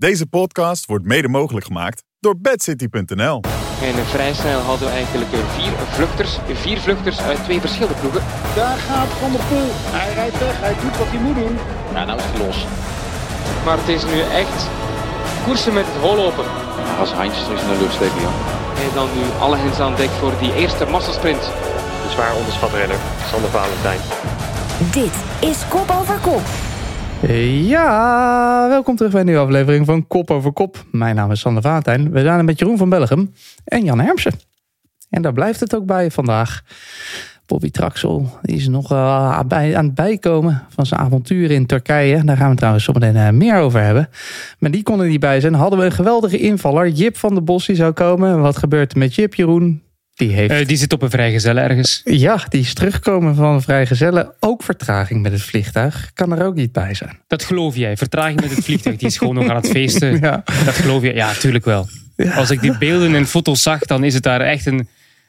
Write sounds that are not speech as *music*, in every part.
Deze podcast wordt mede mogelijk gemaakt door bedcity.nl. En vrij snel hadden we eigenlijk eh, vier vluchters. Vier vluchters uit twee verschillende ploegen. Daar gaat Van der Poel. Hij rijdt weg. Hij doet wat hij moet doen. Ja, nou is het los. Maar het is nu echt koersen met het holopen. Als handjes terug in de lucht steken, Jan. En dan nu alle hens aan dek voor die eerste massasprint. De zwaar onderschat renner, Sander Valentijn. Dit is Kop Over Kop. Ja, welkom terug bij een nieuwe aflevering van Kop over Kop. Mijn naam is Sander Valentijn. We zijn met Jeroen van Bellegem en Jan Hermsen. En daar blijft het ook bij vandaag. Bobby Traxel is nog bij, aan het bijkomen van zijn avonturen in Turkije. Daar gaan we trouwens zometeen uh, meer over hebben. Maar die konden niet bij zijn. Hadden we een geweldige invaller. Jip van der Bos die zou komen. Wat gebeurt er met Jip, Jeroen? Die, heeft... Uh, die zit op een vrijgezelle ergens. Ja, die is teruggekomen van een vrijgezelle. Ook vertraging met het vliegtuig. Kan er ook niet bij zijn. Dat geloof jij. Vertraging met het vliegtuig. Die is gewoon nog aan het feesten. Ja. Dat geloof je. Ja, tuurlijk wel. Ja. Als ik die beelden en foto's zag, dan is het daar echt een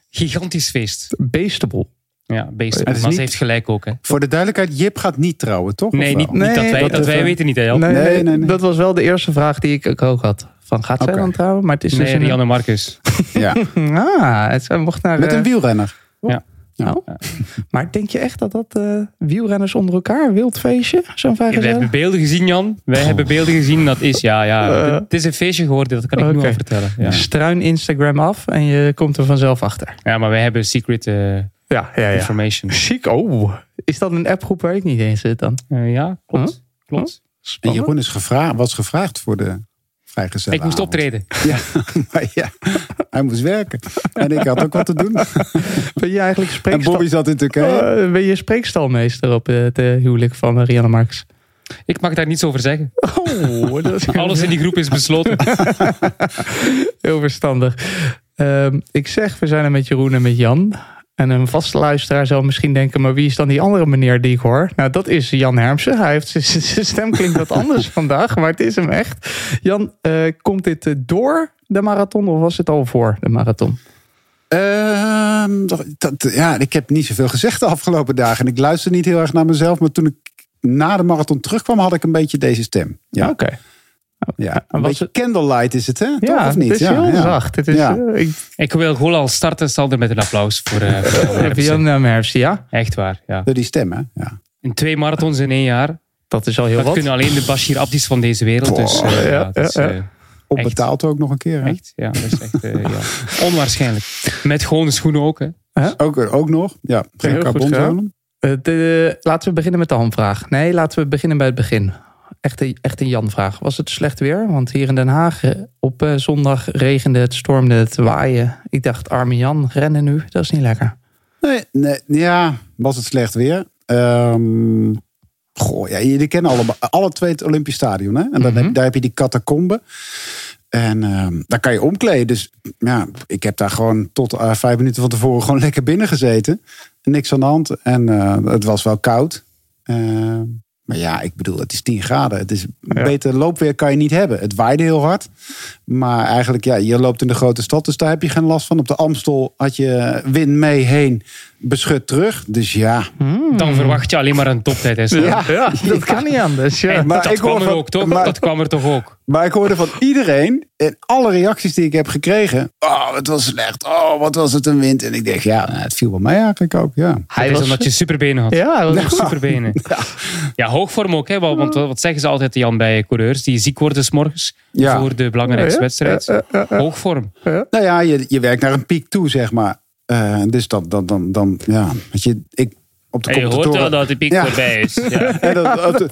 gigantisch feest. Beestable. Ja, beestable. Maar niet... ze heeft gelijk ook. Hè. Voor de duidelijkheid, Jip gaat niet trouwen, toch? Nee, niet, nee, niet dat wij, dat, dat wij weten niet, hè, nee, nee, nee, nee, Dat was wel de eerste vraag die ik ook had. Van, gaat zij dan trouwen? Maar het is nee, dus een... Rianne Marcus. ja. *laughs* ah, het mocht naar... Met een wielrenner. Ja. Nou, maar denk je echt dat dat uh, wielrenners onder elkaar, wild feestje, zo'n ja, We hebben beelden gezien, Jan. Wij oh. hebben beelden gezien. Dat is, ja, ja. Uh, het is een feestje geworden, dat kan ik okay. nu al vertellen. Ja. Struin Instagram af en je komt er vanzelf achter. Ja, maar wij hebben secret uh, ja, ja, ja. information. Chic, oh. Is dat een appgroep waar ik niet in zit dan? ja, klopt. Huh? klopt. Huh? En Jeroen is gevraagd, was gevraagd voor de Ik moest avond. optreden. *laughs* Ja, maar ja, hij moest werken. En ik had ook wat te doen. *laughs* Ben je eigenlijk spreekstal... En Bobby zat in Turkije. Uh, ben je spreekstalmeester op het uh, huwelijk van Rianne Marks? Ik mag daar niets over zeggen. *laughs* Oh, dat is... Alles in die groep is besloten. Heel verstandig. Um, ik zeg, we zijn er met Jeroen en met Jan. En een vaste luisteraar zal misschien denken, maar wie is dan die andere meneer die ik hoor? Nou, dat is Jan Hermsen. Hij heeft zijn stem klinkt wat anders *laughs* vandaag, maar het is hem echt. Jan, uh, komt dit door de marathon of was het al voor de marathon? Uh, dat, ja, ik heb niet zoveel gezegd de afgelopen dagen. En ik luister niet heel erg naar mezelf. Maar toen ik na de marathon terugkwam, had ik een beetje deze stem. Ja, oké. Okay. Ja, een beetje het... candlelight is het, hè? Ja, Toch, of niet? het is heel ja, zacht. Het is, ja. uh, ik... ik... wil gewoon al starten, Sander, met een applaus voor, uh, voor Jan *laughs* Hermsen. Ja? Echt waar, ja. Door die stem, hè? Ja. In twee marathons in één jaar. Dat is al heel dat wat. kunnen alleen de Bashir Abdis van deze wereld. Dus, uh, ja, dat is, Opbetaald ook nog een keer, hè? Echt? Ja, dat is echt ja. *laughs* onwaarschijnlijk. Met gewone schoenen ook, hè? Ook, ook nog, ja. Geen carbonzolen. laten we beginnen met de handvraag. Nee, laten we beginnen bij het begin echt een, echt een Jan-vraag. Was het slecht weer? Want hier in Den Haag op uh, zondag regende het, stormde het, waaien. Ik dacht, arme Jan, rennen nu, dat is niet lekker. Nee, nee ja, was het slecht weer. Um, goh, ja, jullie kennen alle, alle twee het Olympisch Stadion. Hè? En dan mm -hmm. heb, daar heb je die catacombe. En um, daar kan je omkleden. Dus ja, ik heb daar gewoon tot uh, vijf minuten van tevoren gewoon lekker binnen gezeten. Niks aan de hand. En uh, het was wel koud. Maar ja, ik bedoel, het is 10 graden. Het is ja. beter loopweer kan je niet hebben. Het waaide heel hard. Maar eigenlijk, ja, je loopt in de grote stad, dus daar heb je geen last van. Op de Amstel had je wind mee heen, beschut terug. Dus ja. Hmm. Dan verwacht je alleen maar een toptijd. Ja, ja, dat kan niet anders. Ja. Hey, maar dat ik kwam er van, ook, toch? Maar, dat kwam er toch ook? Maar ik hoorde van iedereen, en alle reacties die ik heb gekregen. Oh, het was slecht. Oh, wat was het een wind. En ik denk, ja, het viel wel mij eigenlijk ook. Ja. Hij dat was omdat je superbenen had. Ja, hij was superbenen. *laughs* Ja. ja, hoogvorm ook. Hè, want wat zeggen ze altijd, Jan, bij coureurs die ziek worden 's morgens ja. voor de belangrijkste ja, wedstrijd? Ja, Hoogvorm. Nou ja, je, je werkt naar een piek toe, zeg maar. Uh, dus dan, dan, dan, dan, ja, weet je, ik, op de en je hoort wel dat de piek ja. voorbij is. *laughs* Ja. en dat, op, de,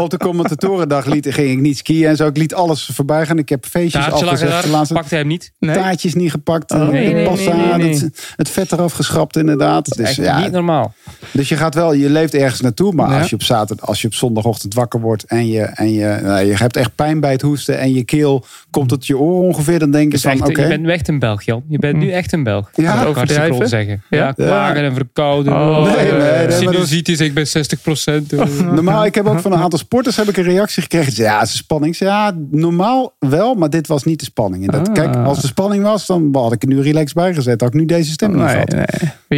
op de commentatorendag liet, ging ik niet skiën en zo. Ik liet alles voorbij gaan. Ik heb feestjes Taartje afgezegd. Laatste... Pakte hij hem niet? Nee. Taartjes niet gepakt. Oh, nee, nee, pasta, nee, nee, het, het, vet eraf geschrapt inderdaad. Dat dus, ja, niet normaal. Dus je gaat wel, je leeft ergens naartoe. Maar ja. als je op zaterdag, als je op zondagochtend wakker wordt en je, en je, nou, je hebt echt pijn bij het hoesten en je keel komt tot je oor ongeveer, dan denk je van, oké. Okay. Je bent nu echt een Belg, Jan. Je bent nu echt een Belg. Ja, dat kan zeggen. Ja, klagen en verkouden. Oh, nee, nee, nee, sinusitis, ik ben 60 procent. *laughs* normaal, ik heb ook van een aantal sporters heb ik een reactie gekregen. Ja, het is spanning. Ja, normaal wel, maar dit was niet de spanning. En dat, Ah. Kijk, als de spanning was, dan had ik er nu relaxed bij gezet. Had ik nu deze stem niet Nee, gehad. nee.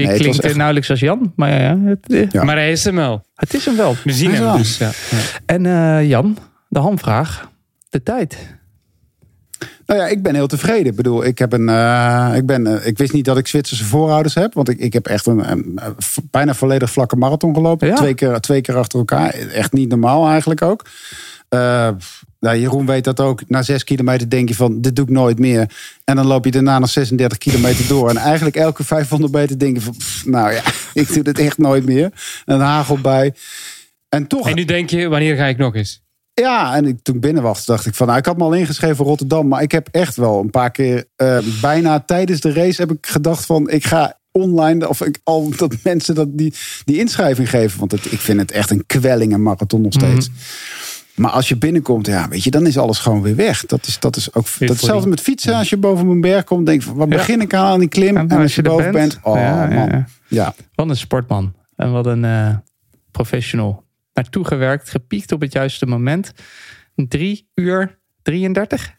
Je Nee, klinkt was echt- nauwelijks als Jan, maar ja, het, Ja. Maar hij is hem wel. het is hem wel. We zien is hem wel. dus. Ja. En eh, Jan, de hamvraag. De tijd. Nou ja, ik ben heel tevreden. Ik bedoel, ik, heb een, uh, ik, ben, uh, ik wist niet dat ik Zwitserse voorouders heb. Want ik, ik heb echt een, een, een bijna volledig vlakke marathon gelopen. Ja. Twee, keer, twee keer achter elkaar. Echt niet normaal eigenlijk ook. Uh, nou, Jeroen weet dat ook. Na zes kilometer denk je van, dit doe ik nooit meer. En dan loop je daarna nog 36 kilometer door. En eigenlijk elke 500 meter denk je van, pff, nou ja, *laughs* ik doe dit echt nooit meer. Een hagel bij. En, toch, en nu denk je, wanneer ga ik nog eens? Ja, en ik, toen ik binnen was, dacht ik van, nou, ik had me al ingeschreven voor Rotterdam. Maar ik heb echt wel een paar keer, uh, bijna tijdens de race, heb ik gedacht van, ik ga online, of ik, al dat *laughs* mensen dat die, die inschrijving geven. Want het, ik vind het echt een kwelling, een marathon nog steeds. Mm. Maar als je binnenkomt, ja, weet je, dan is alles gewoon weer weg. Dat is, dat is ook dat hetzelfde met fietsen. Als je boven een berg komt, denk je, wat begin ik aan aan die klim? En, en als je, je boven bent, bent oh ja, man. Ja, ja. Wat een sportman. En wat een uh, professional. Naartoe gewerkt, gepiekt op het juiste moment. 3 uur 33?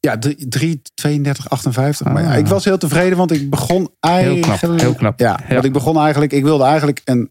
Ja, 3, 32, 58. Maar ja, ik was heel tevreden, want ik begon eigenlijk... Heel knap, heel knap. Ja, want ik begon eigenlijk... Ik wilde eigenlijk een,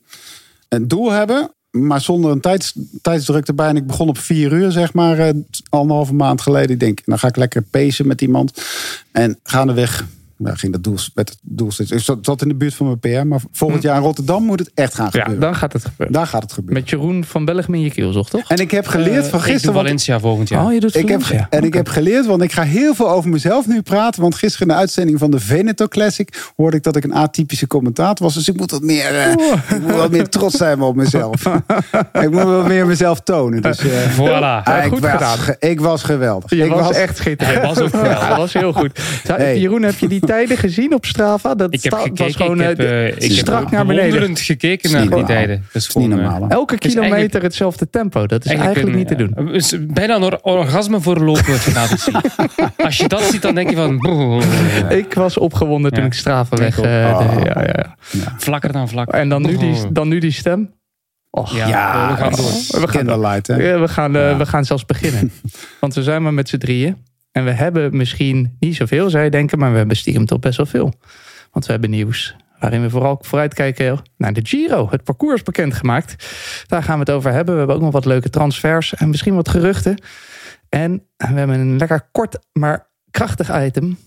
een doel hebben maar zonder een tijds, tijdsdruk erbij. En ik begon op vier uur, zeg maar, uh, anderhalve maand geleden. Ik denk, dan ga ik lekker pacen met iemand. En gaandeweg ja, ging dat doel, met het doel Ik zat in de buurt van mijn PR, maar volgend hm. jaar in Rotterdam moet het echt gaan gebeuren. Ja, dan gaat het gebeuren. Daar gaat het gebeuren. Met Jeroen van Bellegem in je kielzocht, toch? En ik heb geleerd van Uh, gisteren. ik doe Valencia volgend jaar. Oh, je doet Ik heb, en ik heb geleerd, want ik ga heel veel over mezelf nu praten. Want gisteren in de uitzending van de Veneto Classic hoorde ik dat ik een atypische commentator was. Dus ik moet wat meer, eh, ik moet wat meer trots zijn op mezelf. *laughs* ik moet wat meer mezelf tonen. Dus, eh, Voilà. ik, goed was, ik was geweldig. Je ik was, echt schitterend. Was ook geweldig. Dat was heel goed. Zou- Hey. Jeroen, heb je die tijden gezien op Strava? Dat Ik heb gekeken, was gewoon ik heb, eh, eh, ik heb strak naar beneden. gekeken naar die tijden. Dat is Dat is niet gewoon, eh, normaal. hè? Elke kilometer hetzelfde tempo. Dat is eigenlijk, niet te doen. is bijna een or- orgasme voor lopen. *laughs* Als je dat ziet, dan denk je van... Ik was opgewonden toen ik Strava weg... ook. eh, Oh. de- ja, ja, ja. Vlakker dan vlak. En dan nu die, dan nu die stem. Och, Ja, Ja, we gaan door. we gaan, Candlelight, hè? ja, we, gaan, eh, Ja. we gaan zelfs beginnen. *laughs* Want we zijn maar met z'n drieën. En we hebben misschien niet zoveel, je denken. Maar we hebben stiekem toch best wel veel. Want we hebben nieuws. Waarin we vooral vooruitkijken naar de Giro. Het parcours bekendgemaakt. Daar gaan we het over hebben. We hebben ook nog wat leuke transfers. En misschien wat geruchten. En we hebben een lekker kort, maar krachtig item.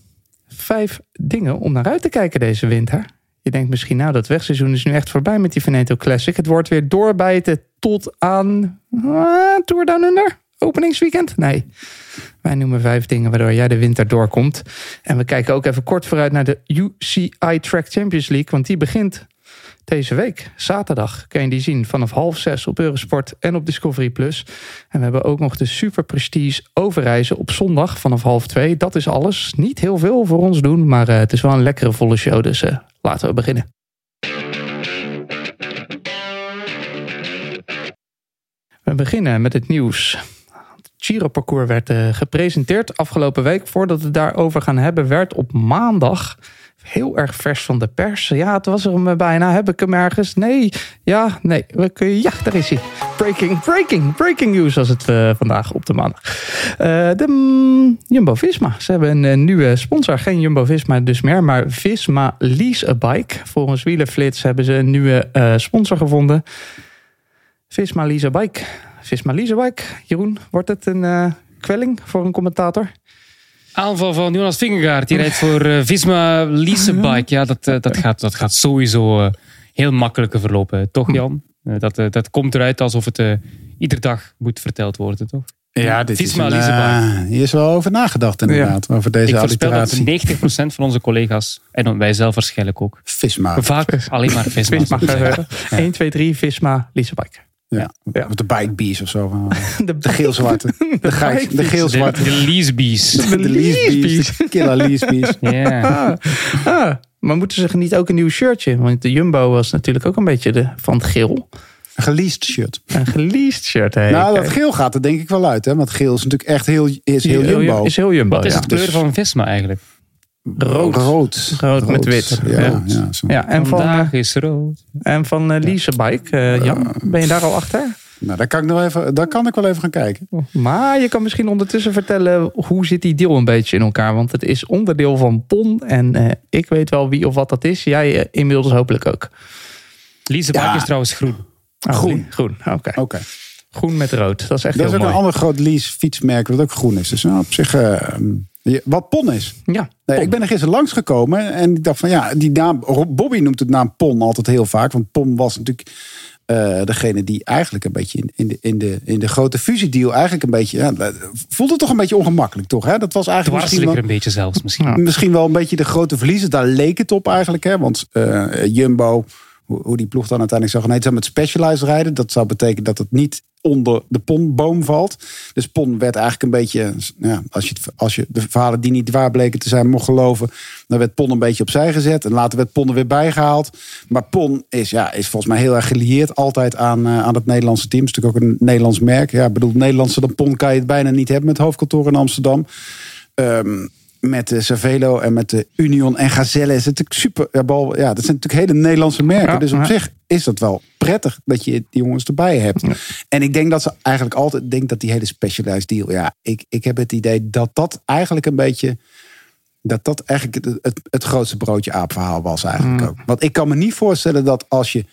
Vijf dingen om naar uit te kijken deze winter. Je denkt misschien, nou, dat wegseizoen is nu echt voorbij met die Veneto Classic. Het wordt weer doorbijten tot aan ah, Tour Down Under. Openingsweekend? Nee. Wij noemen vijf dingen waardoor jij de winter doorkomt. En we kijken ook even kort vooruit naar de UCI Track Champions League. Want die begint deze week. Zaterdag kun je die zien vanaf half zes op Eurosport en op Discovery+. Plus. En we hebben ook nog de Super Prestige Overreizen op zondag vanaf half twee. Dat is alles. Niet heel veel voor ons doen, maar eh, het is wel een lekkere volle show. Dus eh, laten we beginnen. We beginnen met het nieuws. Giro-parcours werd eh, gepresenteerd afgelopen week. Voordat we het daarover gaan hebben, werd op maandag heel erg vers van de pers. Ja, het was er hem bijna. Heb ik hem ergens? Nee. Ja, nee. We kunnen, ja, daar is hij. Breaking, breaking, breaking news was het eh, vandaag op de maandag. Eh, de mm, Jumbo-Visma. Ze hebben een, eh, nieuwe sponsor. Geen Jumbo-Visma dus meer, maar Visma Lease a Bike. Volgens Wielenflits hebben ze een nieuwe eh, sponsor gevonden. Visma Lease a Bike. Visma Bike. Jeroen, wordt het een eh, kwelling voor een commentator? Aanval van Jonas Vingegaard. Die rijdt voor eh, Visma Leasebike. Ja, dat, eh, dat, gaat, dat gaat sowieso heel makkelijker verlopen. Toch, Jan? Eh, dat, dat komt eruit alsof het eh, ieder dag moet verteld worden, toch? Ja, dit Visma is een, eh, hier is wel over nagedacht inderdaad. Over deze Ik voorspel dat alliteratie. 90% van onze collega's, en wij zelf waarschijnlijk ook, Visma. vaak alleen maar Visma. Visma. zeggen. eh, 1, 2, 3, Visma Lease a Bike. Ja. Ja. Of de Bike Bees of zo. van, eh, *laughs* De, De geel-zwarte. De, *laughs* geit- de De, geel-zwarte. de leasebees. De Lease Bees. De Killer Lease Bees. *laughs* Ja. Ah, ah, maar moeten ze niet ook een nieuw shirtje? Want de Jumbo was natuurlijk ook een beetje de, van het geel. Een geleased shirt. Een geleased shirt. Nou, dat geel gaat er denk ik wel uit. Hè? Want geel is natuurlijk echt heel, is heel jumbo. Is heel Jumbo, Wat is ja. het kleur dus- van Visma eigenlijk? Rood. Rood. Rood met wit. Ja, Ja. ja. zo. Ja, en van, Vandaag eh, is rood. en van Lise Bike. eh, Jan, ben je daar al achter? Nou, daar kan, ik nog even, daar kan ik wel even gaan kijken. Maar je kan misschien ondertussen vertellen hoe zit die deal een beetje in elkaar. Want het is onderdeel van PON. En eh, ik weet wel wie of wat dat is. Jij inmiddels hopelijk ook. Leasebike Ja. is trouwens groen. Oh, Groen. Groen, oké. Oké. Groen met rood. Dat is echt Er is heel ook mooi. een ander groot lease fietsmerk wat ook groen is. Dus nou, op zich, Wat PON is. Ja, Nee, ik ben er gisteren langsgekomen en ik dacht van ja, die naam, Bobby noemt het naam PON altijd heel vaak. Want PON was natuurlijk eh, degene die eigenlijk een beetje in, in, de, in, de, in de grote fusiedeal eigenlijk een beetje, ja, dat voelde toch een beetje ongemakkelijk toch? Hè? Dat was eigenlijk misschien wel, een beetje zelfs misschien. misschien wel een beetje de grote verliezer. Daar leek het op eigenlijk. Hè? Want eh, Jumbo, hoe, hoe die ploeg dan uiteindelijk zag, nee, ze met Specialized rijden. Dat zou betekenen dat het niet onder de PON-boom valt. Dus PON werd eigenlijk een beetje, ja, als, je als je de verhalen die niet waar bleken te zijn mocht geloven, dan werd PON een beetje opzij gezet. En later werd PON er weer bijgehaald. Maar PON is, ja, is volgens mij heel erg gelieerd altijd aan, eh, aan het Nederlandse team. Het is natuurlijk ook een Nederlands merk. Ja, bedoel, Nederlandse dan PON kan je het bijna niet hebben met hoofdkantoor in Amsterdam. Ehm, met de Cervelo en met de Union en Gazelle is het natuurlijk super. Ja, bal, ja, dat zijn natuurlijk hele Nederlandse merken. Ja, dus op ja. zich is dat wel prettig dat je die jongens erbij hebt. En ik denk dat ze eigenlijk altijd ik denk dat die hele specialized deal. Ja, ik, ik heb het idee dat dat eigenlijk een beetje. Dat dat eigenlijk het, het, het grootste broodje aapverhaal was eigenlijk ook. Want ik kan me niet voorstellen dat als je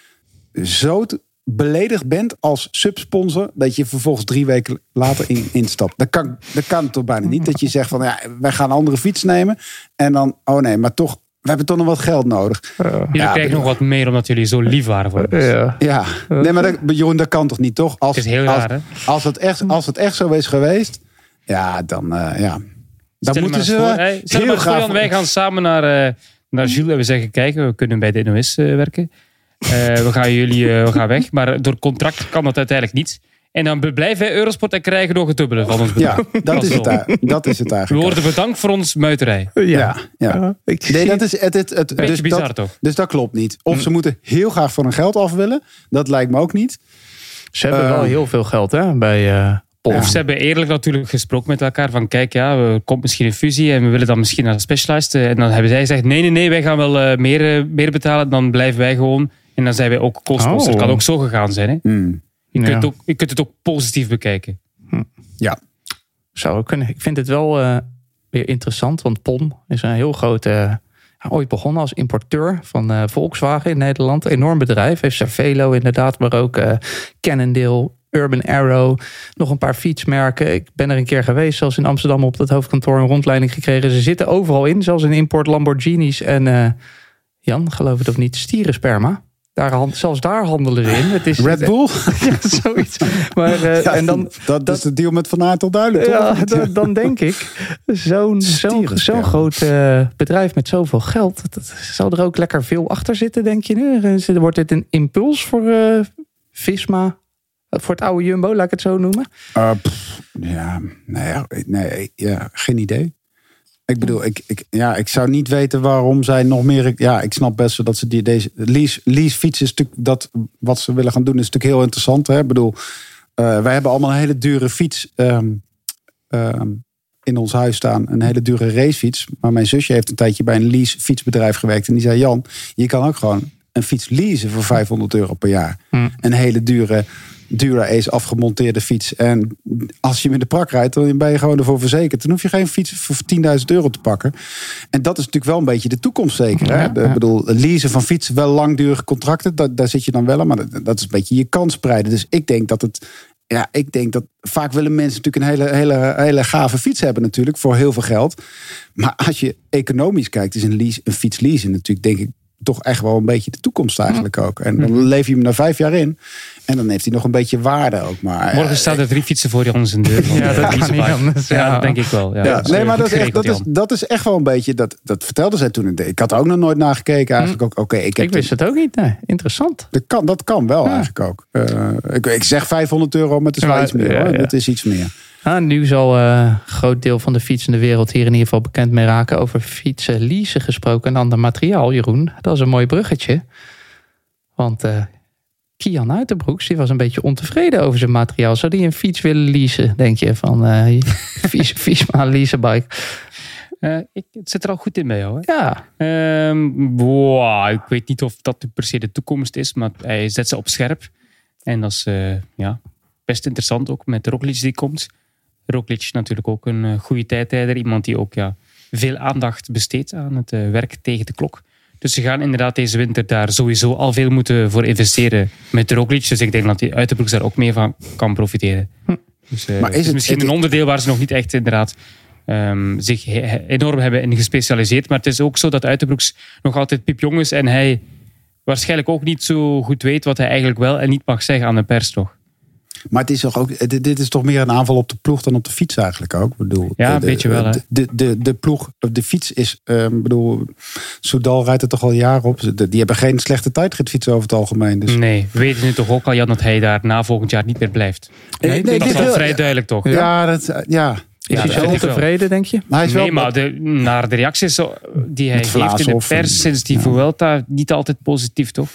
zo beledigd bent als subsponsor, dat je vervolgens drie weken later in, instapt. Dat kan, dat kan toch bijna niet. Dat je zegt van ja, wij gaan een andere fiets nemen. En dan, oh nee, maar toch, we hebben toch nog wat geld nodig. Jullie Ja, krijgen nog wat meer omdat jullie zo lief waren voor ons. ja. Ja, nee, maar dat, Jeroen, dat kan toch niet, toch? Als, Het is heel als, raar, hè? Als het echt, als het echt zo is geweest, ja, dan, eh, ja. Dan moeten ze voor, eh, hey, heel maar voor, wij gaan samen naar, eh, naar Jules en we zeggen, kijk, we kunnen bij de NOS werken. Eh, we gaan jullie we gaan weg, maar door contract kan dat uiteindelijk niet. En dan blijven wij Eurosport en krijgen nog het dubbele van ons bedrag. Ja, dat is, het, daar- dat is het We eigenlijk. worden bedankt voor ons muiterij. Ja, ja. Ja, ik Nee, dat is het. het, dus, bizar dat, toch? dus dat klopt niet. Of ze moeten heel graag van hun geld af willen. Dat lijkt me ook niet. Ze hebben wel heel veel geld hè, bij eh PON. Of ze hebben eerlijk natuurlijk gesproken met elkaar van kijk, ja, er komt misschien een fusie en we willen dan misschien naar Specialized. Eh, En dan hebben zij gezegd, nee, nee, nee, wij gaan wel eh, meer, meer betalen, dan blijven wij gewoon. En dan zijn wij ook co-sponsor. Oh. kan ook zo gegaan zijn. Hè? Hmm. Je, kunt Ja. ook, je kunt het ook positief bekijken. Ja. Zou ook kunnen. Ik vind het wel eh, weer interessant, want PON is een heel groot. eh, ooit begonnen als importeur van eh, Volkswagen in Nederland. Enorm bedrijf. Heeft Cervelo inderdaad, maar ook Cannondale, Urban Arrow. Nog een paar fietsmerken. Ik ben er een keer geweest, zelfs in Amsterdam op dat hoofdkantoor een rondleiding gekregen. Ze zitten overal in, zelfs in import Lamborghinis en Jan, geloof het of niet, stierensperma. Daar, hand- zelfs daar handelen ze in. Het is, Red Bull? *laughs* Ja, zoiets. Maar, eh, Ja, en dan, dat, is de deal met Van Aert al duidelijk. ja, dan, dan denk ik, zo'n *laughs* zo'n zo'n groot eh, bedrijf met zoveel geld, dat, zou er ook lekker veel achter zitten, denk je nu? Wordt dit een impuls voor eh, Visma, voor het oude Jumbo, laat ik het zo noemen? Uh, pff, ja, nee, ja, nee, ja, geen idee. Ik bedoel, ik, ik, ja, ik zou niet weten waarom zij nog meer. Ja, ik snap best wel dat ze die, deze lease, lease fiets is natuurlijk dat wat ze willen gaan doen, is natuurlijk heel interessant. Hè? Ik bedoel, eh, wij hebben allemaal een hele dure fiets ehm, ehm, in ons huis staan, een hele dure racefiets. Maar mijn zusje heeft een tijdje bij een lease fietsbedrijf gewerkt en die zei: Jan, je kan ook gewoon een fiets leasen voor 500 euro per jaar. Hm. Een hele dure Dura Ace afgemonteerde fiets. En als je hem in de prak rijdt, dan ben je gewoon ervoor verzekerd. Dan hoef je geen fiets voor 10.000 euro te pakken. En dat is natuurlijk wel een beetje de toekomst zeker. Hè? Ja, De- ja. Ik bedoel, leasen van fietsen, wel langdurige contracten. Dat, daar zit je dan wel aan. Maar dat, dat is een beetje je kans spreiden. Dus ik denk dat het... Ja, ik denk dat vaak willen mensen natuurlijk een hele, hele, hele gave fiets hebben natuurlijk. Voor heel veel geld. Maar als je economisch kijkt, is een, lease, een fiets leasen natuurlijk denk ik toch echt wel een beetje de toekomst eigenlijk ook. En dan leef je hem na vijf jaar in. En dan heeft hij nog een beetje waarde ook. Maar, Morgen staan er drie fietsen voor ons in de deur. van *laughs* Ja, dat leasebike. niet anders, Ja, ja. dat denk ik wel. Ja, Ja, dat is, nee, maar dat is, echt, dat, is, dat is echt wel een beetje. Dat, dat vertelde zij toen. Ik had er ook nog nooit naar gekeken. Eigenlijk ook. Oké, ik heb Ik wist het ook niet. Nee, interessant. dat kan, dat kan wel eigenlijk ook. Eh, ik, ik zeg 500 euro, maar het is wel iets meer. ja, hoor. Het is iets meer. Ah, nu zal eh, een groot deel van de fietsende wereld hier in ieder geval bekend mee raken. Over fietsen, leasen gesproken en ander materiaal, Jeroen. Dat is een mooi bruggetje. Want eh Kian Uiterbroeks die was een beetje ontevreden over zijn materiaal. Zou die een fiets willen leasen, denk je? Van *laughs* leasebike. Eh, ik, het zit er al goed in jou. Hè? Ja, wow, ik weet niet of dat per se de toekomst is, maar hij zet ze op scherp. En dat is ja, best interessant ook met Roglic die komt. Roglic natuurlijk ook een eh, goede tijdrijder. Iemand die ook ja, veel aandacht besteedt aan het eh, werk tegen de klok. Dus ze gaan inderdaad deze winter daar sowieso al veel moeten voor investeren met Roglic. Dus ik denk dat die Uitenbroeks daar ook mee van kan profiteren. Dus, eh, Maar is het is het- misschien het- een onderdeel waar ze nog niet echt inderdaad ehm, zich enorm hebben in gespecialiseerd. Maar het is ook zo dat Uitenbroeks nog altijd piepjong is en hij waarschijnlijk ook niet zo goed weet wat hij eigenlijk wel en niet mag zeggen aan de pers, toch? Maar het is toch ook, dit, dit is toch meer een aanval op de ploeg dan op de fiets eigenlijk ook. Ik bedoel, Ja, de, een beetje wel, hè? De, de, de, de ploeg, de fiets is, eh, ik bedoel, Soudal rijdt er toch al jaren op. De- Die hebben geen slechte tijdritfiets over het algemeen. Dus. Nee, we weten nu toch ook al, Jan, dat hij daar na volgend jaar niet meer blijft. Nee, nee, dat is wel vrij duidelijk, toch? Ja, dat, eh, ja. Is Ja, hij zo ontevreden, denk je? Maar hij is wel, Nee, maar de, naar de reacties zo- die hij Met geeft in de en- pers sinds die ja. Vuelta, niet altijd positief, toch?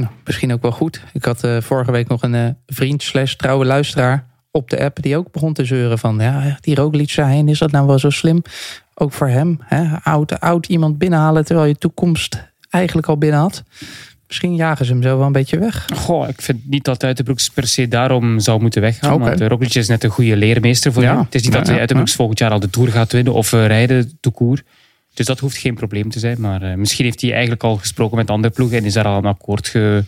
Nou, misschien ook wel goed. Ik had eh, vorige week nog een eh, vriend slash trouwe luisteraar op de app... die ook begon te zeuren van... ja, die Roglic zijn, is dat nou wel zo slim? Ook voor hem, hè? Oud, oud iemand binnenhalen... terwijl je toekomst eigenlijk al binnen had. Misschien jagen ze hem zo wel een beetje weg. Goh, ik vind niet dat Uitenbroeks per se daarom zou moeten weggaan. Want eh, Roglic is net een goede leermeester voor Ja. hem. Het is niet Ja, dat hij Uitenbroeks ja. volgend jaar al de Tour gaat winnen of rijden, tout court. Dus dat hoeft geen probleem te zijn. Maar eh, misschien heeft hij eigenlijk al gesproken met andere ploegen en is daar al een akkoord ge-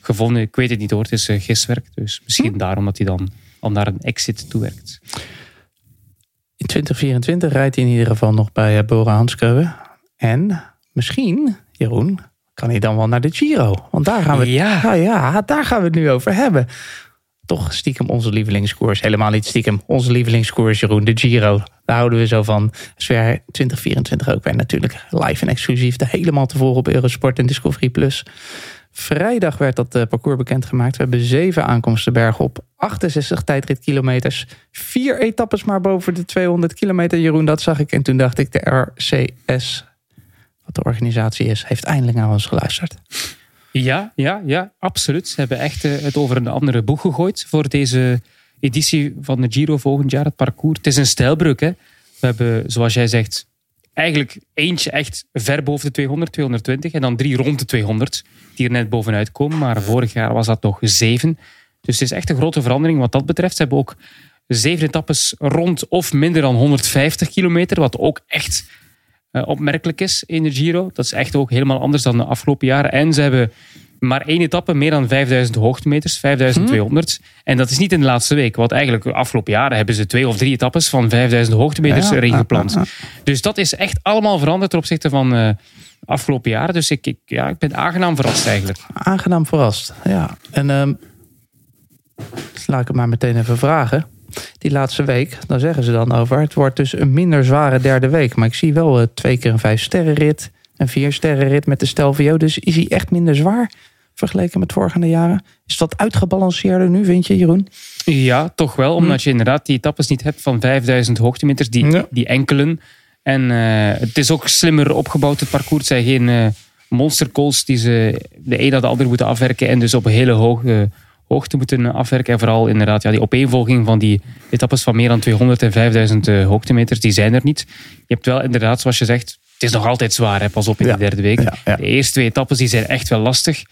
gevonden. Ik weet het niet hoor, het is uh, giswerk. Dus misschien daarom dat hij dan al naar een exit toewerkt. In 2024 rijdt hij in ieder geval nog bij eh, Bora Hansgrohe. En misschien, Jeroen, kan hij dan wel naar de Giro. Want daar gaan we, Ja. ja, ja, daar gaan we het nu over hebben. Toch stiekem onze lievelingskoers. Helemaal niet stiekem. Onze lievelingskoers, Jeroen, de Giro. Daar houden we zo van. Weer 2024 ook weer natuurlijk live en exclusief. De helemaal te volgen op Eurosport en Discovery+. Plus. Vrijdag werd dat eh, parcours bekendgemaakt. We hebben zeven aankomsten bergop. 68 tijdritkilometers. Vier etappes maar boven de 200 kilometer. Jeroen, dat zag ik. En toen dacht ik, de RCS, wat de organisatie is, heeft eindelijk naar ons geluisterd. Ja, ja, ja, absoluut. Ze hebben echt eh, het over een andere boeg gegooid voor deze editie van de Giro volgend jaar, het parcours. Het is een stijlbreuk. Hè? We hebben, zoals jij zegt, eigenlijk eentje echt ver boven de 200, 220 en dan drie rond de 200 die er net bovenuit komen. Maar vorig jaar was dat nog zeven. Dus het is echt een grote verandering wat dat betreft. Ze hebben ook zeven etappes rond of minder dan 150 kilometer, wat ook echt opmerkelijk is in de Giro. Dat is echt ook helemaal anders dan de afgelopen jaren. En ze hebben maar één etappe, meer dan 5000 hoogtemeters, 5200. En dat is niet in de laatste week. Want eigenlijk de afgelopen jaren hebben ze twee of drie etappes van 5000 hoogtemeters Ja, erin gepland. ja, ja. Dus dat is echt allemaal veranderd ten opzichte van eh, de afgelopen jaren. Dus ik, ik, ja, ik ben aangenaam verrast eigenlijk. Aangenaam verrast. Ja. En ehm, laat ik het maar meteen even vragen. Die laatste week, dan zeggen ze dan over. Het wordt dus een minder zware derde week. Maar ik zie wel eh, twee keer een vijf sterren rit. Een vier sterren rit met de Stelvio. Dus is hij echt minder zwaar vergeleken met voorgaande jaren? Is dat uitgebalanceerder nu, vind je, Jeroen? Ja, toch wel. Omdat je inderdaad die etappes niet hebt van 5000 hoogtemeters, die, Ja. die enkelen. En eh, het is ook slimmer opgebouwd, het parcours. Het zijn geen monstercalls die ze de een na de ander moeten afwerken en dus op een hele hoge hoogte moeten afwerken. En vooral inderdaad ja, die opeenvolging van die etappes van meer dan 200 en 5000 eh, hoogtemeters, die zijn er niet. Je hebt wel inderdaad, zoals je zegt, het is nog altijd zwaar, hè, pas op in Ja. de derde week. Ja, ja. De eerste twee etappes die zijn echt wel lastig,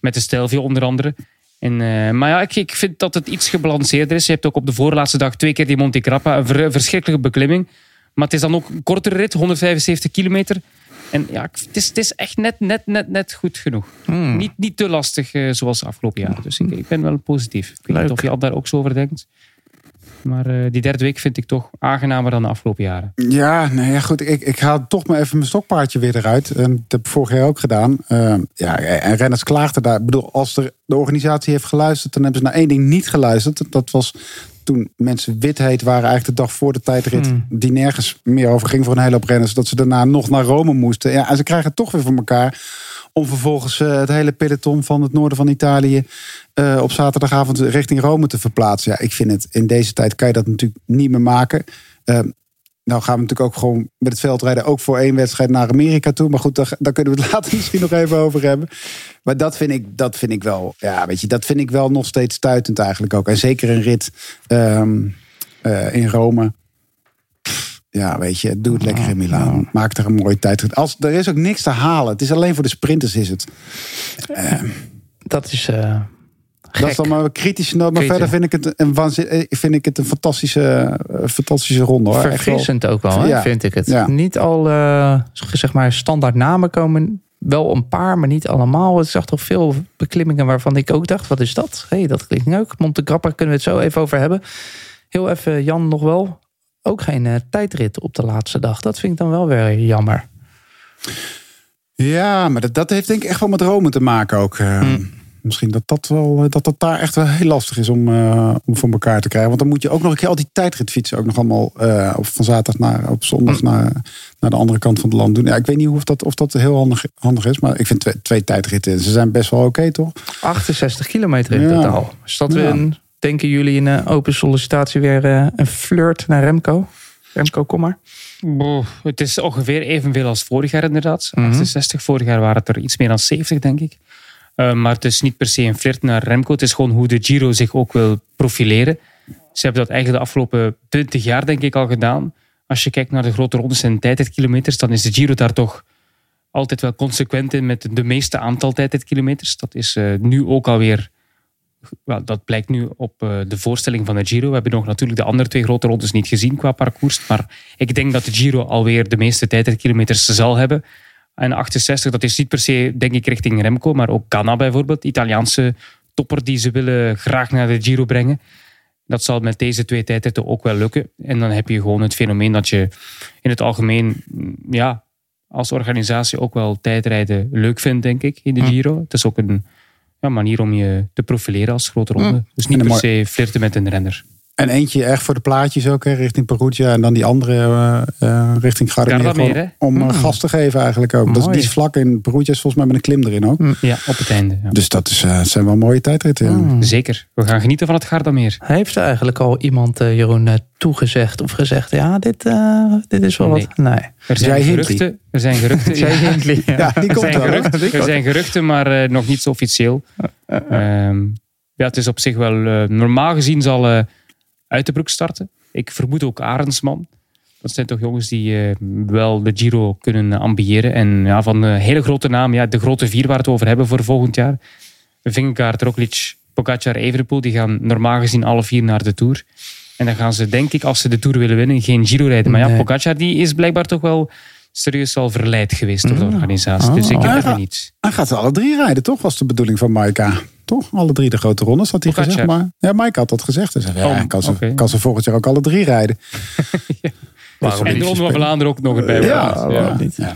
met de Stelvio onder andere. En, eh, maar ja, ik, ik vind dat het iets gebalanceerder is. Je hebt ook op de voorlaatste dag twee keer die Monte Grappa, een ver- verschrikkelijke beklimming. Maar het is dan ook een kortere rit, 175 kilometer. En ja, het is, het is echt net, net, net, net goed genoeg. Hmm. Niet, niet te lastig eh, zoals de afgelopen jaren. Dus ik, ik ben wel positief. Ik weet Leuk. niet of je al daar ook zo over denkt. Maar eh, die derde week vind ik toch aangenamer dan de afgelopen jaren. Ja, nee, ja, goed. Ik, ik haal toch maar even mijn stokpaardje weer eruit. En dat heb ik vorig jaar ook gedaan. Uh, ja, en renners klaagden daar. Ik bedoel, als de, de organisatie heeft geluisterd, dan hebben ze naar één ding niet geluisterd. Dat was toen mensen wit heet waren, eigenlijk de dag voor de tijdrit, Hmm. die nergens meer over ging voor een hele hoop renners. Dat ze daarna nog naar Rome moesten. Ja, en ze krijgen het toch weer voor elkaar. Om vervolgens uh, het hele peloton van het noorden van Italië uh, op zaterdagavond richting Rome te verplaatsen. Ja, ik vind het in deze tijd kan je dat natuurlijk niet meer maken. Uh, nou gaan we natuurlijk ook gewoon met het veldrijden ook voor één wedstrijd naar Amerika toe. Maar goed, daar, daar kunnen we het *laughs* later misschien nog even over hebben. Maar dat vind ik, dat vind ik wel, ja, weet je, dat vind ik wel nog steeds stuitend eigenlijk ook. En zeker een rit um, uh, in Rome. Ja, weet je, doe het lekker in Milaan. Maak er een mooie tijdrit. Als, er is ook niks te halen. Het is alleen voor de sprinters is het. Uh, dat is... Uh... Gek. Dat is dan maar een kritische noot. Maar Kritisch. verder vind ik het een, waanzin, vind ik het een fantastische, uh, fantastische ronde. Hoor. Verfrissend ook wel, hè, Ja. vind ik het. Ja. Niet al uh, zeg maar standaard namen komen. Wel een paar, maar niet allemaal. Het zag toch veel beklimmingen waarvan ik ook dacht: wat is dat? Hey, dat klinkt leuk. Monte Grappa kunnen we het zo even over hebben. Heel even, Jan, nog wel. Ook geen eh, tijdrit op de laatste dag. Dat vind ik dan wel weer jammer. Ja, maar dat, dat heeft denk ik echt wel met Rome te maken ook. Eh, Hmm. Misschien dat dat, wel, eh, dat dat daar echt wel heel lastig is om, eh, om voor elkaar te krijgen. Want dan moet je ook nog een keer al die tijdritfietsen ook nog allemaal eh, op, van zaterdag naar op zondag naar, naar de andere kant van het land doen. Ja, ik weet niet of dat, of dat heel handig, handig is, maar ik vind twee, twee tijdritten, ze zijn best wel oké, toch? 68 kilometer in Ja. totaal. Is dat weer Ja. een, denken jullie in een open sollicitatie weer eh, een flirt naar Remco? Remco, kom maar. Boah, het is ongeveer evenveel als vorig jaar inderdaad. Mhm. 68, vorig jaar waren het er iets meer dan 70, denk ik. Uh, maar het is niet per se een flirt naar Remco. Het is gewoon hoe de Giro zich ook wil profileren. Ze hebben dat eigenlijk de afgelopen 20 jaar, denk ik, al gedaan. Als je kijkt naar de grote rondes en tijdritkilometers, dan is de Giro daar toch altijd wel consequent in met de meeste aantal tijdritkilometers. Dat is uh, nu ook alweer... Dat blijkt nu op uh, de voorstelling van de Giro. We hebben nog natuurlijk de andere twee grote rondes niet gezien qua parcours. Maar ik denk dat de Giro alweer de meeste tijdritkilometers zal hebben. En 68, dat is niet per se, denk ik, richting Remco, maar ook Ganna bijvoorbeeld. Italiaanse topper die ze willen graag naar de Giro brengen. Dat zal met deze twee tijdritten ook wel lukken. En dan heb je gewoon het fenomeen dat je in het algemeen, ja, als organisatie ook wel tijdrijden leuk vindt, denk ik, in de Giro. Het is ook een ja, manier om je te profileren als grote ronde. Mm. Dus niet per se flirten met een renner. En eentje echt voor de plaatjes ook, hè, richting Perugia. En dan die andere uh, uh, richting Gardameer. Om mm. gas te geven eigenlijk ook. Dat, die is vlak in Perugia is volgens mij met een klim erin ook. Mm. Ja, op het einde. Ja. Dus dat is, uh, zijn wel mooie tijdritten. Mm. Zeker. We gaan genieten van het Gardameer. Heeft er eigenlijk al iemand, uh, Jeroen, toegezegd of gezegd... ja, dit, uh, dit is wel nee. wat... Nee. Er zijn Zij geruchten. Er zijn geruchten. *laughs* Zij. Ja, *laughs* ja die er, komt zijn wel, geruchten, er zijn geruchten, maar uh, nog niet zo officieel. Um, *laughs* ja, het is op zich wel... Uh, normaal gezien zal uh, uit de broek starten. Ik vermoed ook Arendsman. Dat zijn toch jongens die uh, wel de Giro kunnen ambiëren. En ja, van een hele grote naam, ja, de grote vier waar we het over hebben voor volgend jaar. Vingegaard, Roglic, Pogacar, Evenepoel, die gaan normaal gezien alle vier naar de Tour. En dan gaan ze, denk ik, als ze de Tour willen winnen, geen Giro rijden. Maar ja, nee. Pogacar die is blijkbaar toch wel serieus al verleid geweest door de organisatie. Oh. Dus ik heb er niet. Hij gaat alle drie rijden, toch? Was de bedoeling van Maika. Toch? Alle drie de grote rondes had hij Pogacar. gezegd. Maar ja, Mike had dat gezegd. Dus ja, oh, kan, ze, okay. kan ze volgend jaar ook alle drie rijden. *laughs* ja. En de Ronde van Vlaanderen ook nog erbij. Ja, ja. Niet. ja.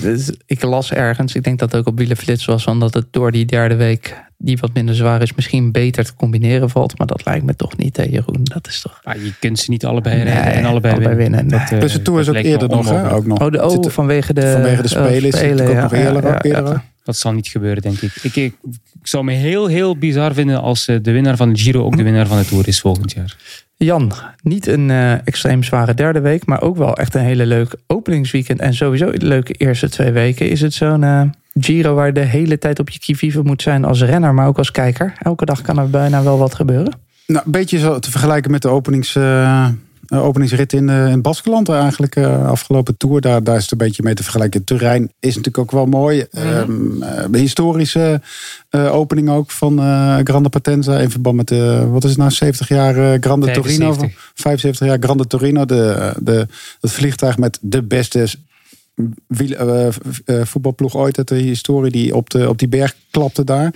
Dus ik las ergens, ik denk dat het ook op Wielenflits was, omdat het door die derde week, die wat minder zwaar is, misschien beter te combineren valt. Maar dat lijkt me toch niet, hè, Jeroen? Dat is toch... Ja, je kunt ze niet allebei rijden nee, en allebei, allebei winnen. winnen. Nee. Dat, uh, dus de Tour is ook eerder nog, hè? Ook nog. Oh, de, oh vanwege de, vanwege de Spelen is het ook ja, nog eerder. ja, ook eerder. Dat zal niet gebeuren, denk ik. Ik, ik. ik, zou me heel, heel bizar vinden als de winnaar van de Giro ook de winnaar van de Tour is volgend jaar. Jan, niet een uh, extreem zware derde week, maar ook wel echt een hele leuk openingsweekend. En sowieso de leuke eerste twee weken. Is het zo'n uh, Giro waar je de hele tijd op je kivive moet zijn als renner, maar ook als kijker? Elke dag kan er bijna wel wat gebeuren. Nou, een beetje zo te vergelijken met de openings... Uh, openingsrit in, uh, in Baskeland eigenlijk. Uh, afgelopen tour, daar, daar is het een beetje mee te vergelijken. Het terrein is natuurlijk ook wel mooi. Um, historische opening ook van Grande Potenza. In verband met de, wat is het nou, 70 jaar Grande 75. Torino. 75 jaar Grande Torino. De, de, het vliegtuig met de beste voetbalploeg ooit uit de historie. Die op, de, op die berg klapte daar.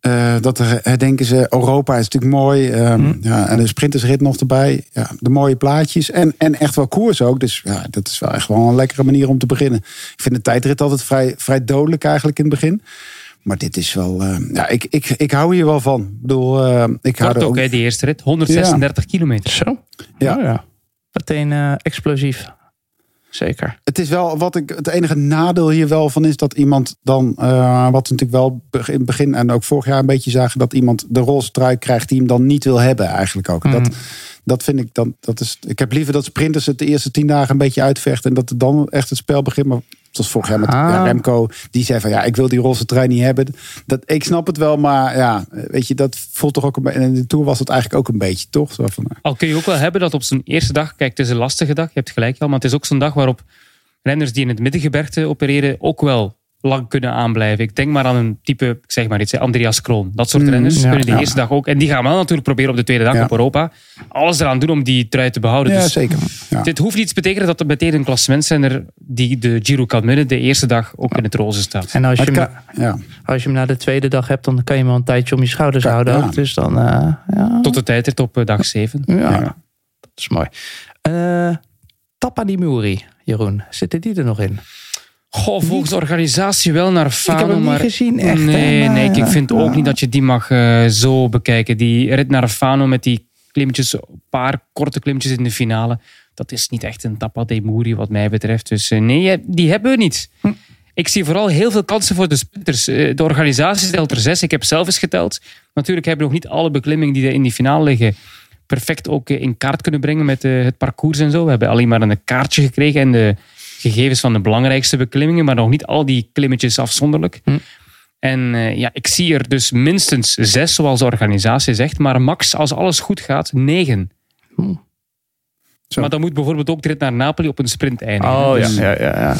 Uh, dat herdenken ze. Europa is natuurlijk mooi. Um, mm. ja, en de sprintersrit nog erbij. Ja, de mooie plaatjes. En, en echt wel koers ook. Dus ja, dat is wel echt wel een lekkere manier om te beginnen. Ik vind de tijdrit altijd vrij, vrij dodelijk eigenlijk in het begin. Maar dit is wel... Uh, ja, ik, ik, ik hou hier wel van. Ik bedoel, uh, ik hou ook, ook, hè, die eerste rit. 136 ja. kilometer. Zo. Ja. Oh, ja. Meteen uh, explosief. Zeker. Het is wel wat ik het enige nadeel hier wel van is dat iemand dan, uh, wat we natuurlijk wel in het begin en ook vorig jaar een beetje zagen, dat iemand de roze trui krijgt die hem dan niet wil hebben, eigenlijk ook. Mm. Dat, dat vind ik dan, dat is. Ik heb liever dat sprinters het de eerste tien dagen een beetje uitvechten en dat er dan echt het spel begint. Maar zoals vorig jaar met Ah. ja, Remco, die zei van ja, ik wil die roze trui niet hebben. Dat, ik snap het wel, maar ja, weet je, dat voelt toch ook een beetje. En in de tour was het eigenlijk ook een beetje, toch? Zo van, Al kun je ook wel hebben dat op zo'n eerste dag, kijk, het is een lastige dag, je hebt gelijk al, maar het is ook zo'n dag waarop renners die in het middengebergte opereren ook wel lang kunnen aanblijven. Ik denk maar aan een type, ik zeg maar iets, Andreas Kroon. Dat soort Mm, renners ja, kunnen de ja. eerste dag ook. En die gaan wel natuurlijk proberen op de tweede dag Ja. op Europa. Alles eraan doen om die trui te behouden. Ja, dus zeker. Ja. dit hoeft niet te betekenen dat er meteen een klassementsrenner die de Giro kan winnen, de eerste dag ook in het roze staat. En als je, hem, het kan- ja. als je hem na de tweede dag hebt, dan kan je hem wel een tijdje om je schouders houden. ook. Dus dan, eh, ja, Tot de tijdrit op eh, dag 7. ja, Ja. dat is mooi. Eh Tappa di Muri, Jeroen. Zitten die er nog in? Goh, volgens de organisatie wel naar Fano. heb hem niet maar gezien, echt, hè, Nee, maar, nee, ik vind ook niet dat je die mag eh, zo bekijken. Die rit naar Fano met die klimmetjes, een paar korte klimmetjes in de finale. Dat is niet echt een Tappa de Muri wat mij betreft. Dus eh, nee, die hebben we niet. Hm. Ik zie vooral heel veel kansen voor de sprinters. Eh, De organisatie stelt er zes. Ik heb zelf eens geteld. Natuurlijk hebben we nog niet alle beklimmingen die er in die finale liggen perfect ook eh, in kaart kunnen brengen met eh, het parcours en zo. We hebben alleen maar een kaartje gekregen en de gegevens van de belangrijkste beklimmingen, maar nog niet al die klimmetjes afzonderlijk. Hm. En eh, ja, ik zie er dus minstens zes, zoals de organisatie zegt, maar max, als alles goed gaat, negen. Hm. Zo. Maar dan moet bijvoorbeeld ook de rit naar Napoli op een sprint eindigen. Oh ja, Dus, ja, ja. ja.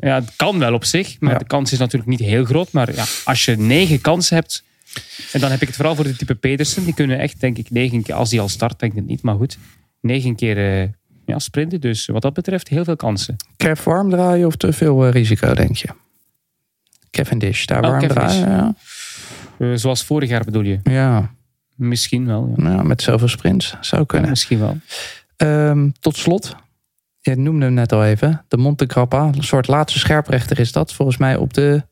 ja, het kan wel op zich, maar Ja. de kans is natuurlijk niet heel groot. Maar ja, als je negen kansen hebt, en dan heb ik het vooral voor de type Pedersen, die kunnen echt, denk ik, negen keer, als die al start, denk ik het niet, maar goed, negen keer eh, ja, sprinten. Dus wat dat betreft, heel veel kansen. Kev warm draaien of te veel eh, risico, denk je? Cavendish, daar Oh, warm Cavendish. draaien. Ja. Eh, zoals vorig jaar bedoel je? Ja. Misschien wel. Ja. Nou, met zoveel sprints zou Ja, kunnen. misschien wel. Ehm, tot slot, je noemde hem net al even, de Monte Grappa. Een soort laatste scherprechter is dat. Volgens mij op de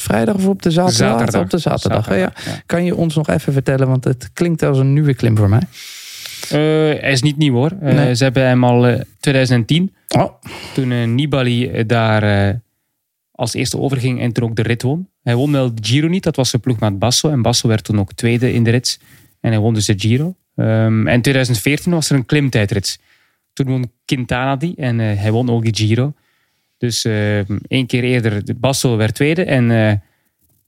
vrijdag of op de zaterdag? Op de zaterdag, ja. Kan je ons nog even vertellen, want het klinkt als een nieuwe klim voor mij. Eh, hij is niet nieuw hoor. Eh, Nee. Ze hebben hem al eh, 2010, Oh, toen eh, Nibali eh, daar eh, als eerste overging en toen ook de rit won. Hij won wel de Giro niet, dat was zijn ploegmaat Basso. En Basso werd toen ook tweede in de rit. En hij won dus de Giro. Ehm, en 2014 was er een klimtijdrit. Toen won Quintana die en eh, hij won ook de Giro. Dus eh, één keer eerder, de Basso werd tweede en eh,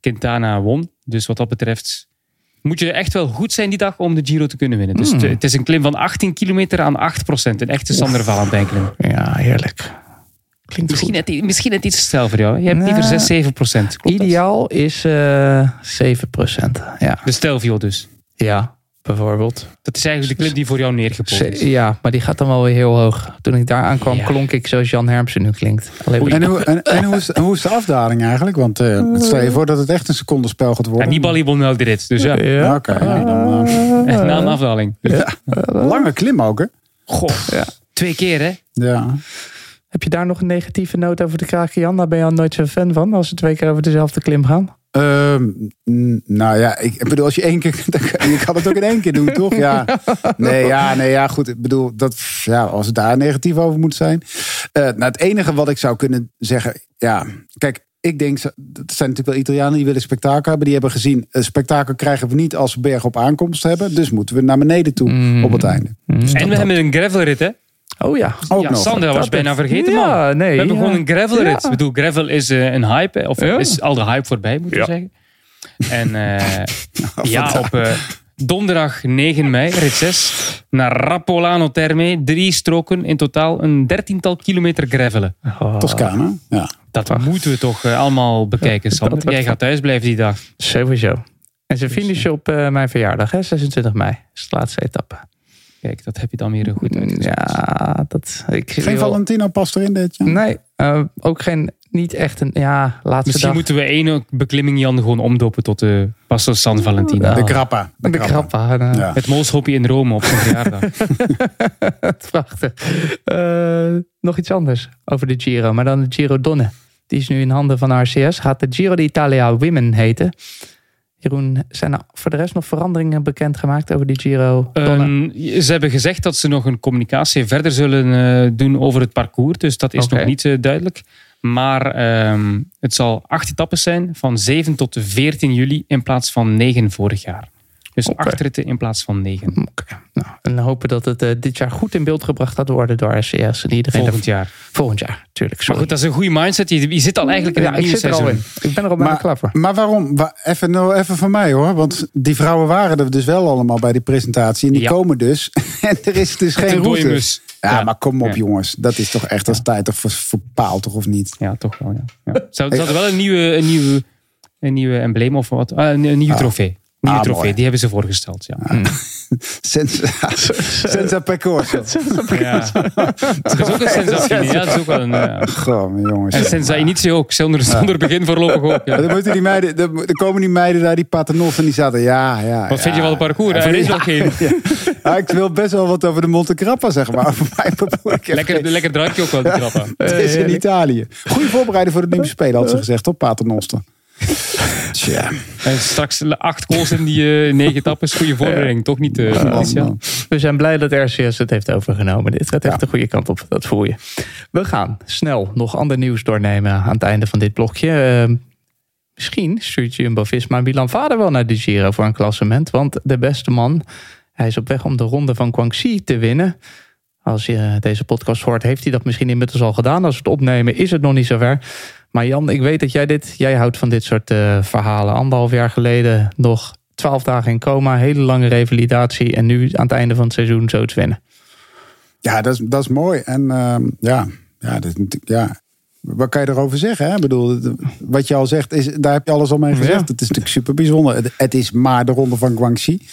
Quintana won. Dus wat dat betreft moet je echt wel goed zijn die dag om de Giro te kunnen winnen. Dus het, is een klim van 18 kilometer aan 8 procent. Een echte Sander Valentijn klim. ja, heerlijk. Klinkt Misschien goed. net, misschien net iets te snel voor jou. Je hebt liever 6, 7 procent. Ideaal is eh 7%. Ja. De stijlviool dus. ja, bijvoorbeeld. Dat is eigenlijk de klim die voor jou neergepompt ja, maar die gaat dan wel weer heel hoog. Toen ik daar aankwam, Ja. klonk ik zoals Jan Hermsen nu klinkt. Alleen. En, hoe, en, en hoe, is, en hoe is de afdaling eigenlijk? Want eh, stel je voor dat het echt een secondenspel gaat Ja, worden. Nibali won wel de rit. Dus ja, Ja, Oké, ja, dan, eh, echt na een afdaling. lange klim ook, hè? Goh, twee keer hè. Ja. Heb je daar nog een negatieve noot over te kraken, Jan? Daar ben je al nooit zo'n fan van, als ze twee keer over dezelfde klim gaan. Ehm, nou ja, ik bedoel, als je één keer. *laughs* Je kan het ook in één keer doen, toch? Ja. Nee, ja, nee, ja, goed. Ik bedoel, dat, ja, als het daar negatief over moet zijn. Eh, nou, het enige wat ik zou kunnen zeggen. Ja, kijk, ik denk, het zijn natuurlijk wel Italianen die willen spektakel hebben. Die hebben gezien, een spektakel krijgen we niet als we berg op aankomst hebben. Dus moeten we naar beneden toe Mm. op het einde. En we hebben een gravelrit hè. Oh ja. Ook ja, nog. Sander, dat was Dat bijna is- vergeten Ja, man. nee, we hebben ja. gewoon een gravelrit. Ja. Ik bedoel, gravel is eh, een hype. hè, Of Ja. is al de hype voorbij, moet je Ja. zeggen. En eh, *laughs* ja, op eh, donderdag 9 mei, rit 6, naar Rappolano Terme. Drie stroken, in totaal een dertiental kilometer gravelen. Oh, Toscana. Ja. Dat moeten we toch eh, allemaal bekijken, Sander. dat- Jij gaat thuis blijven die dag. Sowieso. En ze finishen op eh, mijn verjaardag, hè? 26 mei. is de laatste etappe. Kijk, dat heb je dan weer goed uitgezocht. Ja, dat... Ik, Geen wil- Valentino past erin dit jaar. Nee, eh, ook geen... Niet echt een... Ja, laatste Misschien dag. moeten we één beklimming Jan gewoon omdopen tot de Passo San Valentino. Ja. De Grappa. De krappa. eh, Ja. Het Moolshoppie in Rome op zijn verjaardag. *laughs* Prachtig. Eh, nog iets anders over de Giro. Maar dan de Giro Donne. Die is nu in handen van RCS. Gaat de Giro d'Italia Women heten. Jeroen, zijn er voor de rest nog veranderingen bekendgemaakt over die Giro Donne? Ehm, ze hebben gezegd dat ze nog een communicatie verder zullen eh, doen over het parcours. Dus dat is nog niet eh, duidelijk. Maar ehm, het zal acht etappes zijn van 7 tot 14 juli in plaats van 9 vorig jaar. Dus Oké. acht ritten in plaats van negen. Oké. Nou, en hopen dat het eh, dit jaar goed in beeld gebracht gaat worden door RCS. En iedereen Volgend jaar. volgend jaar, tuurlijk. Maar goed, dat is een goede mindset. Je, je zit al eigenlijk in ja, er al seizoen. in. Ik ben er al bijna Maar- klaar voor. Maar waarom? Wa- Even, nou, even van mij hoor. Want die vrouwen waren er dus wel allemaal bij die presentatie. En die Ja. komen dus. *laughs* En er is dus geen een route. Ja, Ja. maar kom op Ja. jongens. Dat is toch echt als tijd toch voor, voor paal toch of niet? Ja, toch wel. Ja. Ja. Ze hadden wel een nieuwe, een nieuwe, een nieuwe embleem of wat. Ah, een, een nieuwe Ah. trofee. Nieuwe Ah, trofee, mooi. die hebben ze voorgesteld. Ja. *laughs* Senza, *laughs* senza percorso. *laughs* Ja. Dat is ook een sensatie. Ja, dat is ook wel een. ja. Goh, mijn jongens. En senza initio ook, zonder, zonder begin voorlopig ook. Ja. Dan, moeten die meiden, dan, dan komen die meiden daar, die paternof, en die zaten, ja, ja. Wat ja. vind je van het parcours? Ja, Er is ja, nog geen. Ja, ik wil best wel wat over de Monte Grappa zeggen, maar Lekker, geen- lekker drankje ook wel, die trappen. Het is in Italië. Goede voorbereiding voor de Olympische Spelen, had ze gezegd, op Paternoster. Tja. En straks acht goals in die eh, negen etappes. Goede voorbereiding, toch niet, uh, man. We zijn blij dat RCS het heeft overgenomen. Dit gaat echt de goede kant op, dat voel je. We gaan snel nog ander nieuws doornemen aan het einde van dit blokje. Eh, misschien stuurt Jumbo-Visma Milan Vader wel naar de Giro voor een klassement. Want de beste man, hij is op weg om de ronde van Guangxi te winnen. Als je deze podcast hoort, heeft hij dat misschien inmiddels al gedaan. Als we het opnemen, is het nog niet zover. Maar Jan, ik weet dat jij dit, jij houdt van dit soort eh, verhalen. Anderhalf jaar geleden nog twaalf dagen in coma, hele lange revalidatie. En nu aan het einde van het seizoen zo te winnen. Ja, dat is, dat is mooi. En ehm, ja, ja, ja, wat kan je erover zeggen? Hè? Ik bedoel, wat je al zegt, is, daar heb je alles al mee gezegd. Ja. Het is natuurlijk super bijzonder. Het, het is maar de ronde van Guangxi.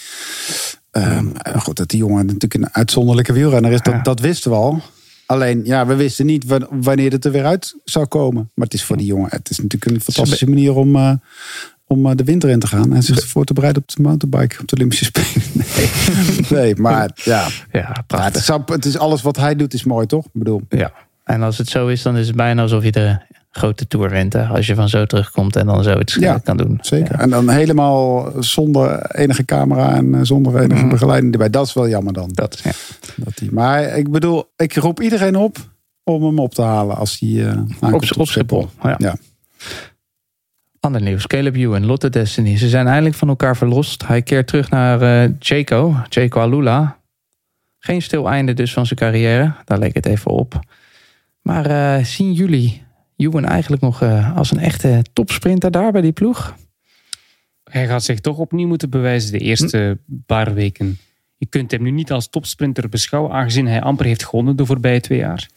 Ehm, goed, dat die jongen natuurlijk een uitzonderlijke wielrenner is, dat, Ja. dat wisten we al. Alleen, ja, we wisten niet wa- wanneer het er weer uit zou komen. Maar het is voor die jongen, het is natuurlijk een fantastische manier om, eh, om eh, de winter in te gaan. En zich voor te bereiden op de mountainbike, op de Olympische Spelen. *laughs* Nee, nee maar ja, Ja, prachtig. is, het is alles wat hij doet, is mooi, toch? Ik bedoel, Ja. En als het zo is, dan is het bijna alsof je de grote. Hè? Als je van zo terugkomt en dan zoiets Ja, kan doen. Zeker. Ja. En dan helemaal zonder enige camera en eh, zonder enige Mhm. begeleiding erbij. Dat is wel jammer dan. Dat, ja. Dat die, maar ik bedoel, ik roep iedereen op om hem op te halen als hij aankomt Op, op Schiphol. Ja. Ja. Ander nieuws. Caleb Ewan, Lotte Destiny. Ze zijn eindelijk van elkaar verlost. Hij keert terug naar eh Jaco, Jaco Alula. Geen stil einde dus van zijn carrière. Daar leek het even op. Maar zien jullie Ewan eigenlijk nog eh, als een echte topsprinter daar bij die ploeg? Hij gaat zich toch opnieuw moeten bewijzen de eerste paar weken. Je kunt hem nu niet als topsprinter beschouwen, aangezien hij amper heeft gewonnen de voorbije twee jaar.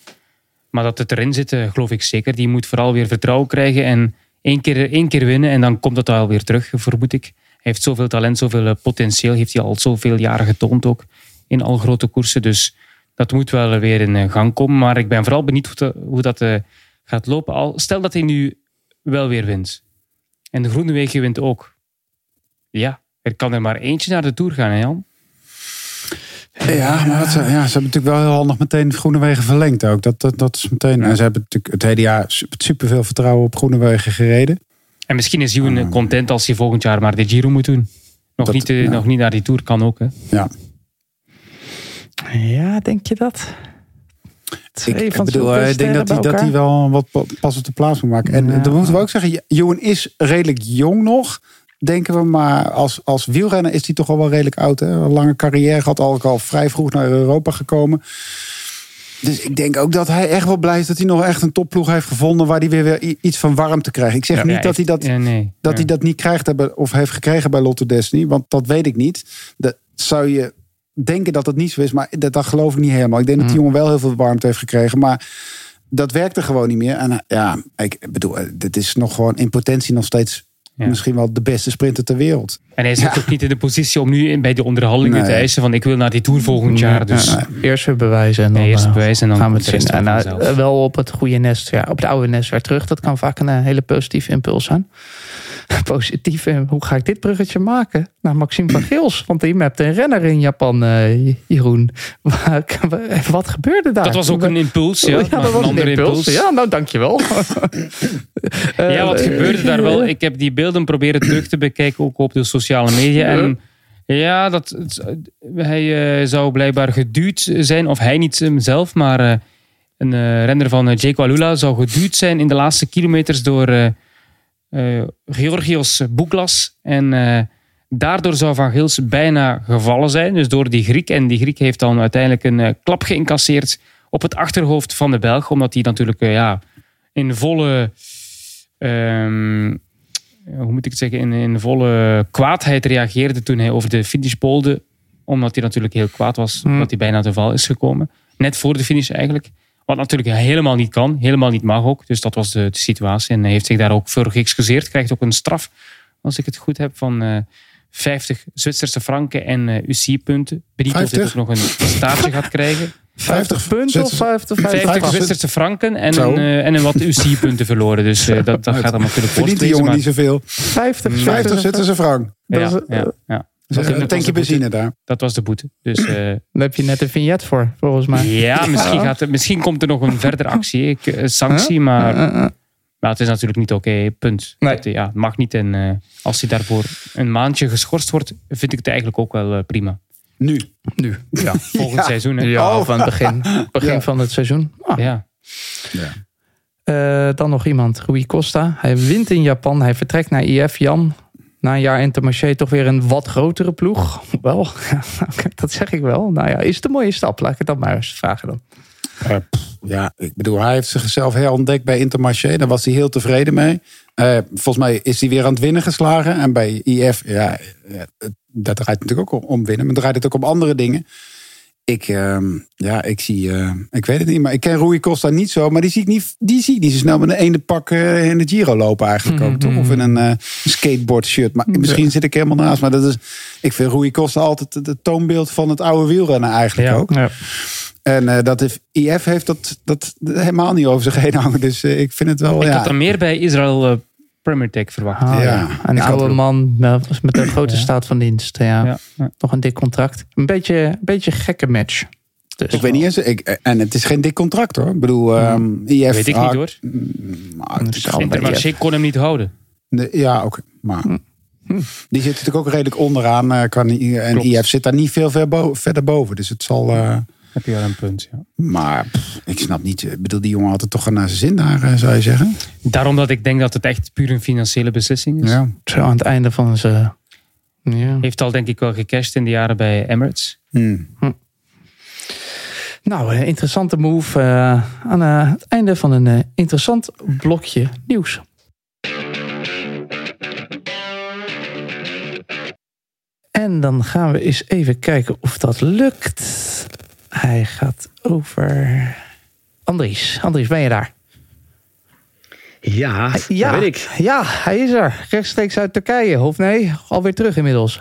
Maar dat het erin zit, eh, geloof ik zeker. Die moet vooral weer vertrouwen krijgen en één keer, één keer winnen en dan komt het al weer terug, vermoed ik. Hij heeft zoveel talent, zoveel eh, potentieel, heeft hij al zoveel jaren getoond ook in al grote koersen. Dus dat moet wel weer in gang komen. Maar ik ben vooral benieuwd hoe dat, hoe dat gaat lopen. Al, stel dat hij nu wel weer wint. En de Groenewegen wint ook. Ja, er kan er maar eentje naar de Tour gaan, hè Jan? Ja, maar dat, ze- ja, ze hebben natuurlijk wel heel handig meteen Groenewegen verlengd ook. Dat, dat, dat is meteen. En ze hebben natuurlijk het hele jaar su- superveel vertrouwen op Groenewegen gereden. En misschien is Ewan content als hij volgend jaar maar de Giro moet doen. Nog, Dat- niet, eh, ja. nog niet naar die Tour kan ook, hè? Ja. Ja, denk je dat? Twee Ik, van bedoel, eh, ik denk dat hij, dat hij wel wat pa- pas op de plaats moet maken. En Ja. eh, dan moeten we ook zeggen, Johan is redelijk jong nog, denken we. Maar als, als wielrenner is hij toch al wel redelijk oud. Hè? Een lange carrière gehad, al, al vrij vroeg naar Europa gekomen. Dus ik denk ook dat hij echt wel blij is dat hij nog echt een topploeg heeft gevonden... waar hij weer, weer iets van warmte krijgt. Ik zeg niet dat, hij dat, Ja, nee. dat hij dat niet krijgt hebben, of heeft gekregen bij Lotto Destiny. Want dat weet ik niet. Dat zou je denken dat het niet zo is, maar dat, dat geloof ik niet helemaal. Ik denk dat die jongen wel heel veel warmte heeft gekregen, maar dat werkte gewoon niet meer. En eh, ja, ik bedoel, eh, dit is nog gewoon in potentie nog steeds Ja. misschien wel de beste sprinter ter wereld. En hij zit ook niet in de positie om nu in- bij de onderhandelingen Nee. te eisen van ik wil naar die Tour volgend jaar. Dus Ja, eerst weer bewijzen en dan, eerst eh, bewijzen en dan gaan we het zien. En wel op het goede nest, ja, op het oude nest weer terug. Dat kan vaak een hele positieve impuls zijn. *laughs* Positief, eh, hoe ga ik dit bruggetje maken? Naar Maxime van Geels, want die hebt een renner in Japan, eh, Jeroen. *laughs* Wat gebeurde daar? dat was ook een impuls, ja. *laughs* Ja, maar dat was een andere impuls. Ja, nou dankjewel. Ja, wat Eh, gebeurde daar wel? Ik heb die beelden proberen terug te bekijken, ook op de sociale media. En ja, dat, hij eh, zou blijkbaar geduwd zijn, of hij niet zelf, maar een renner van Jake Alula zou geduwd zijn in de laatste kilometers door Georgios Bouklas. En eh, Daardoor zou Van Gils bijna gevallen zijn. Dus door die Griek. En die Griek heeft dan uiteindelijk een eh, klap geïncasseerd op het achterhoofd van de Belg. Omdat hij natuurlijk eh, ja, in volle... ehm, hoe moet ik het zeggen? In, in volle kwaadheid reageerde toen hij over de finish bolde. Omdat hij natuurlijk heel kwaad was. Hmm. Omdat hij bijna te val is gekomen. Net voor de finish eigenlijk. Wat natuurlijk helemaal niet kan. Helemaal niet mag ook. Dus dat was de, de situatie. En hij heeft zich daar ook voor geëxcuseerd. Krijgt ook een straf, als ik het goed heb, van eh 50 Zwitserse franken en eh UC-punten. Benieuwd of 50? ook nog een staartje gaat krijgen. 50 punten of Zwitsers- 50, 50 50 Zwitserse franken en Zo. een, eh, en een wat UC-punten verloren. Dus eh, dat, dat gaat dan natuurlijk Verdient die jongen niet zoveel. 50, 50 zitten ze frank. Ja, Dat is- ja, ja. Dat- een tankje benzine daar. Dat was de boete. Dus *clears throat* eh, Daar heb je net een vignet voor, volgens mij. ja, misschien, gaat er, misschien komt er nog een verdere actie, ik, eh, sanctie, maar, Eh, maar het is natuurlijk niet oké, punt. Nee. Dat, ja, het mag niet en eh, als hij daarvoor een maandje geschorst wordt, vind ik het eigenlijk ook wel prima. Nu. Nu. Ja, *laughs* Volgend Ja. seizoen, hè? ja Oh. van het begin, *laughs* begin Ja. van het seizoen. Ah. Ja. Eh, dan nog iemand, Rui Costa. Hij wint in Japan. Hij vertrekt naar IF Jan. Na een jaar Intermarché toch weer een wat grotere ploeg. *laughs* Wel, *laughs* dat zeg ik wel. Nou ja, is het een mooie stap? Laat ik het dan maar eens vragen dan. Eh, ja, ik bedoel, hij heeft zichzelf herontdekt bij Intermarché. Daar was hij heel tevreden mee. Eh, volgens mij is hij weer aan het winnen geslagen. En bij IF, ja, ja, dat draait natuurlijk ook om winnen. Maar draait het ook om andere dingen. Ik, ehm, ja, ik zie, eh, ik weet het niet, maar ik ken Rui Costa niet zo. Maar die zie ik niet, die zie ik niet zo snel met een ene pak eh, in de Giro lopen eigenlijk ook. Toch? Of in een eh, skateboard shirt. Maar misschien zit ik helemaal naast. Maar dat is, ik vind Rui Costa altijd het, het toonbeeld van het oude wielrennen eigenlijk Ja. ook. Ja. En eh, dat heeft, IF heeft dat, dat helemaal niet over zich heen hangen. Dus ik vind het wel, Ik ja. had er meer bij Israël eh, Premier Tech verwacht. Ah, Ja, ja. Een ik oude man met, met een grote staat van dienst. Ja. Ja, ja. Nog een dik contract. Een beetje, een beetje gekke match. Dus, Ik weet niet eens. Ik, en het is geen dik contract hoor. Ik bedoel, ehm IF. Weet ik niet hoor. maar bij bij Intermarché kon hem niet houden. de- Ja, oké. Maar Hm. die zit natuurlijk ook redelijk onderaan. eh, qua, en Klopt. IF zit daar niet veel ver bo- verder boven. Dus het zal. eh, Heb je wel een punt, ja. maar pff, ik snap niet. Ik bedoel, die jongen had het toch naar zijn zin daar, eh, zou je zeggen? Daarom dat ik denk dat het echt puur een financiële beslissing is. Ja. Zo aan het einde van zijn... Ja. Heeft al denk ik wel gecashed in de jaren bij Emirates. Hm. Nou, een interessante move eh, aan eh, het einde van een eh, interessant blokje nieuws. En dan gaan we eens even kijken of dat lukt. Hij gaat over. Andries, Andries, ben je daar? Ja, Ja, dat weet ik. ja, hij is er. Rechtstreeks uit Turkije, of nee? Alweer terug inmiddels.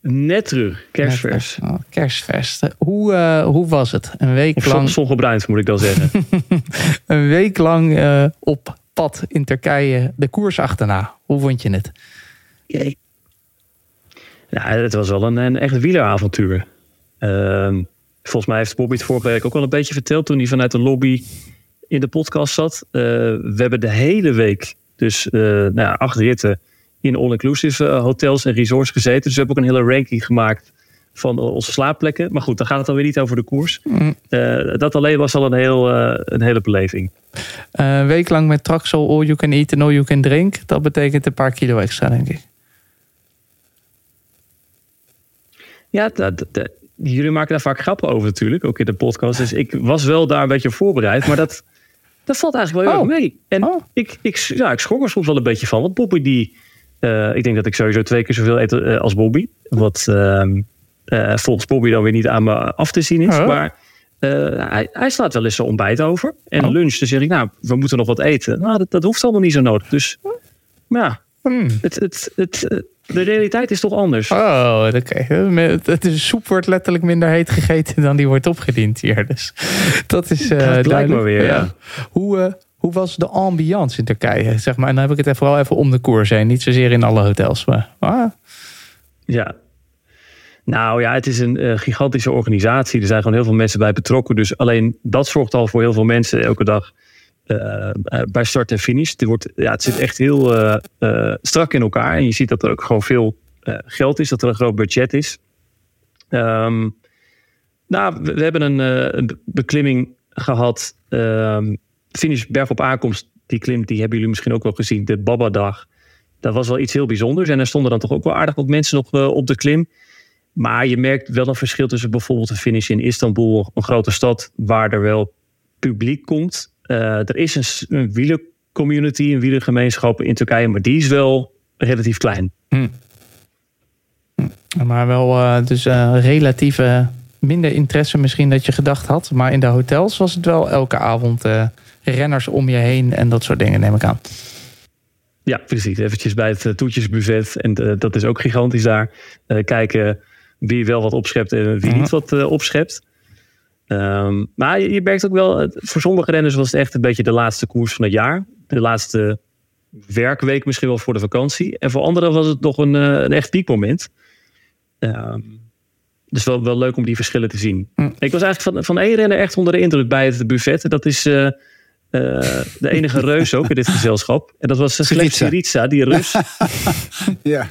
Net terug, kerstvers. Oh, kerstvers. Hoe, eh, hoe was het? Een week Of lang. zon, zongebruind, moet ik dan zeggen. *laughs* een week lang eh, op pad in Turkije de koers achterna. Hoe vond je het? Ja, het was wel een, een echt wieleravontuur. Ehm, volgens mij heeft Bobby het vorige week ook wel een beetje verteld toen hij vanuit de lobby in de podcast zat. Eh, we hebben de hele week dus eh, nou ja, acht ritten in all-inclusive eh, hotels en resorts gezeten. Dus we hebben ook een hele ranking gemaakt van onze slaapplekken. Maar goed, dan gaat het alweer niet over de koers. Eh, dat alleen was al een, heel, een hele beleving. Een week lang met Traxel, all you can eat and all you can drink. Dat betekent een paar kilo extra, denk ik. Ja, dat, dat- jullie maken daar vaak grappen over natuurlijk, ook in de podcast. Dus ik was wel daar een beetje voorbereid, maar dat, dat valt eigenlijk wel heel Oh. erg mee. En Oh. ik, ik, ja, ik schrok er soms wel een beetje van, want Bobby die... eh, ik denk dat ik sowieso twee keer zoveel eet eh, als Bobby. Wat ehm, eh, volgens Bobby dan weer niet aan me af te zien is. Oh. Maar hij, hij slaat wel eens zijn ontbijt over. En Oh. lunch, dan zeg ik, nou, we moeten nog wat eten. Nou, dat, dat hoeft allemaal niet zo nodig. Dus, maar ja, Hmm. het, het, het, de realiteit is toch anders. Oh, oké. Het De soep wordt letterlijk minder heet gegeten dan die wordt opgediend hier. Dus dat is *laughs* eh Dat duidelijk. weer, ja. Hoe, eh, hoe was de ambiance in Turkije? Zeg maar, en dan heb ik het vooral even om de koers heen. Niet zozeer in alle hotels. Maar, ah, Ja. Nou ja, het is een eh, gigantische organisatie. Er zijn gewoon heel veel mensen bij betrokken. Dus alleen dat zorgt al voor heel veel mensen elke dag eh, eh, bij start en finish. Het, wordt, ja, het zit echt heel eh, strak in elkaar. En je ziet dat er ook gewoon veel geld is, dat er een groot budget is. Ehm, nou, we, hebben een, een beklimming gehad. ehm finish berg op aankomst. Die klim, die hebben jullie misschien ook wel gezien. De Baba-dag. dat was wel iets heel bijzonders. En er stonden dan toch ook wel aardig wat mensen nog op de klim. Maar je merkt wel een verschil tussen bijvoorbeeld de finish in Istanbul, een grote stad, waar er wel publiek komt. Eh, er is een, een wielercommunity, een wielergemeenschap in Turkije, maar die is wel relatief klein. Maar wel eh, dus eh relatief eh, minder interesse misschien dat je gedacht had. Maar in de hotels was het wel elke avond eh, renners om je heen en dat soort dingen neem ik aan. Ja, precies. Eventjes bij het toetjesbuffet. En dat is ook gigantisch daar. Eh, kijken wie wel wat opschept en wie Mhm. niet wat eh, opschept. Ehm, maar je, je merkt ook wel, voor sommige renners was het echt een beetje de laatste koers van het jaar. De laatste werkweek misschien wel voor de vakantie. En voor anderen was het nog een, eh, een echt piekmoment. Ehm, dus wel, wel leuk om die verschillen te zien. Ik was eigenlijk van, van één renner echt onder de indruk bij het buffet. Dat is eh, eh, de enige *laughs* reus ook in dit gezelschap. En dat was. Syriza, die Rus. *laughs* Ja.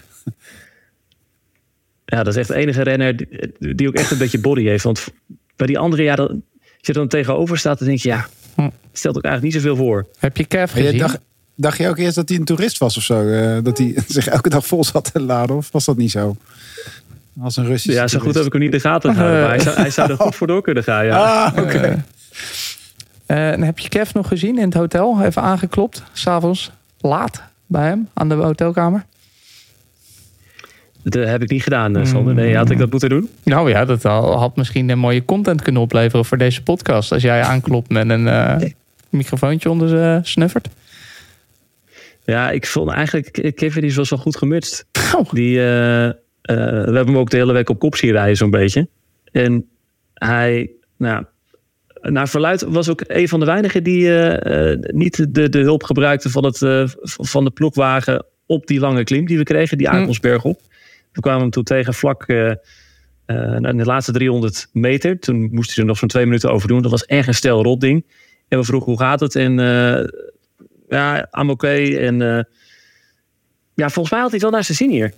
Ja, dat is echt de enige renner die, die ook echt een beetje body heeft. Want bij die andere, ja, dat, als je er dan tegenover staat, dan denk je, ja, Hm. stelt ook eigenlijk niet zoveel voor. Heb je Kev je gezien? dacht, dacht je ook eerst dat hij een toerist was of zo? Eh, dat hij *laughs* zich elke dag vol zat te laden? Of was dat niet zo? Als een Russische Ja, zo goed heb ik hem niet in de gaten gehouden. Maar hij zou, hij zou er *laughs* goed voor door kunnen gaan, ja. Ah, oké. Eh, en heb je Kev nog gezien in het hotel? Even aangeklopt, s'avonds laat bij hem aan de hotelkamer? Dat eh, heb ik niet gedaan, eh, Sander. Nee, had ik dat moeten doen? Nou ja, dat al- had misschien een mooie content kunnen opleveren voor deze podcast. Als jij aanklopt met een eh, microfoontje onder zijn snuffert. Ja, ik vond eigenlijk, Kevin die was wel goed gemutst. Oh. Die, eh, eh, we hebben hem ook de hele week op kop zien rijden, zo'n beetje. En hij, nou, naar verluid was ook een van de weinigen die eh, eh, niet de, de hulp gebruikte van, het, eh, van de ploegwagen op die lange klim die we kregen, die Akelsberg op. We kwamen hem toen tegen vlak eh, in de laatste 300 meter. Toen moest hij er nog zo'n twee minuten over doen. Dat was echt een stel rot ding. En we vroegen hoe gaat het? En eh, ja, I'm oké. En ja, volgens mij had hij het wel naar zijn zin hier.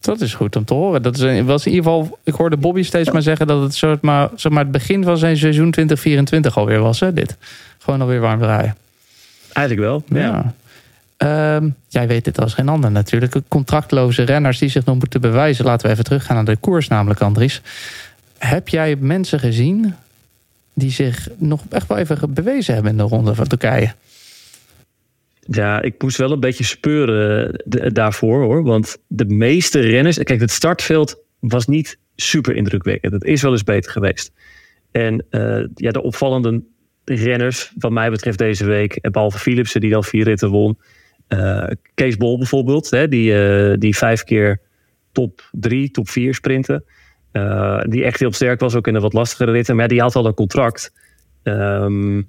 Dat is goed om te horen. Dat is, een- was in ieder geval, ik hoorde Bobby steeds maar zeggen dat het soort maar, zeg maar het begin van zijn seizoen 2024 alweer was. Hè, dit. Gewoon alweer warm draaien. Eigenlijk wel. Ja. Ja. Ehm, jij weet dit als geen ander natuurlijk. Contractloze renners die zich nog moeten bewijzen. Laten we even teruggaan naar de koers namelijk, Andries. Heb jij mensen gezien die zich nog echt wel even bewezen hebben in de ronde van Turkije? Ja, ik moest wel een beetje speuren de- daarvoor hoor. Want de meeste renners. Kijk, het startveld was niet super indrukwekkend. Het is wel eens beter geweest. En eh, ja, de opvallende renners, wat mij betreft deze week. en Behalve Philipsen, die dan vier ritten won. Eh, Kees Bol bijvoorbeeld, hè, die, eh, die vijf keer top drie, top vier sprinten. Eh, die echt heel sterk was, ook in de wat lastigere ritten. Maar die had al een contract. Ehm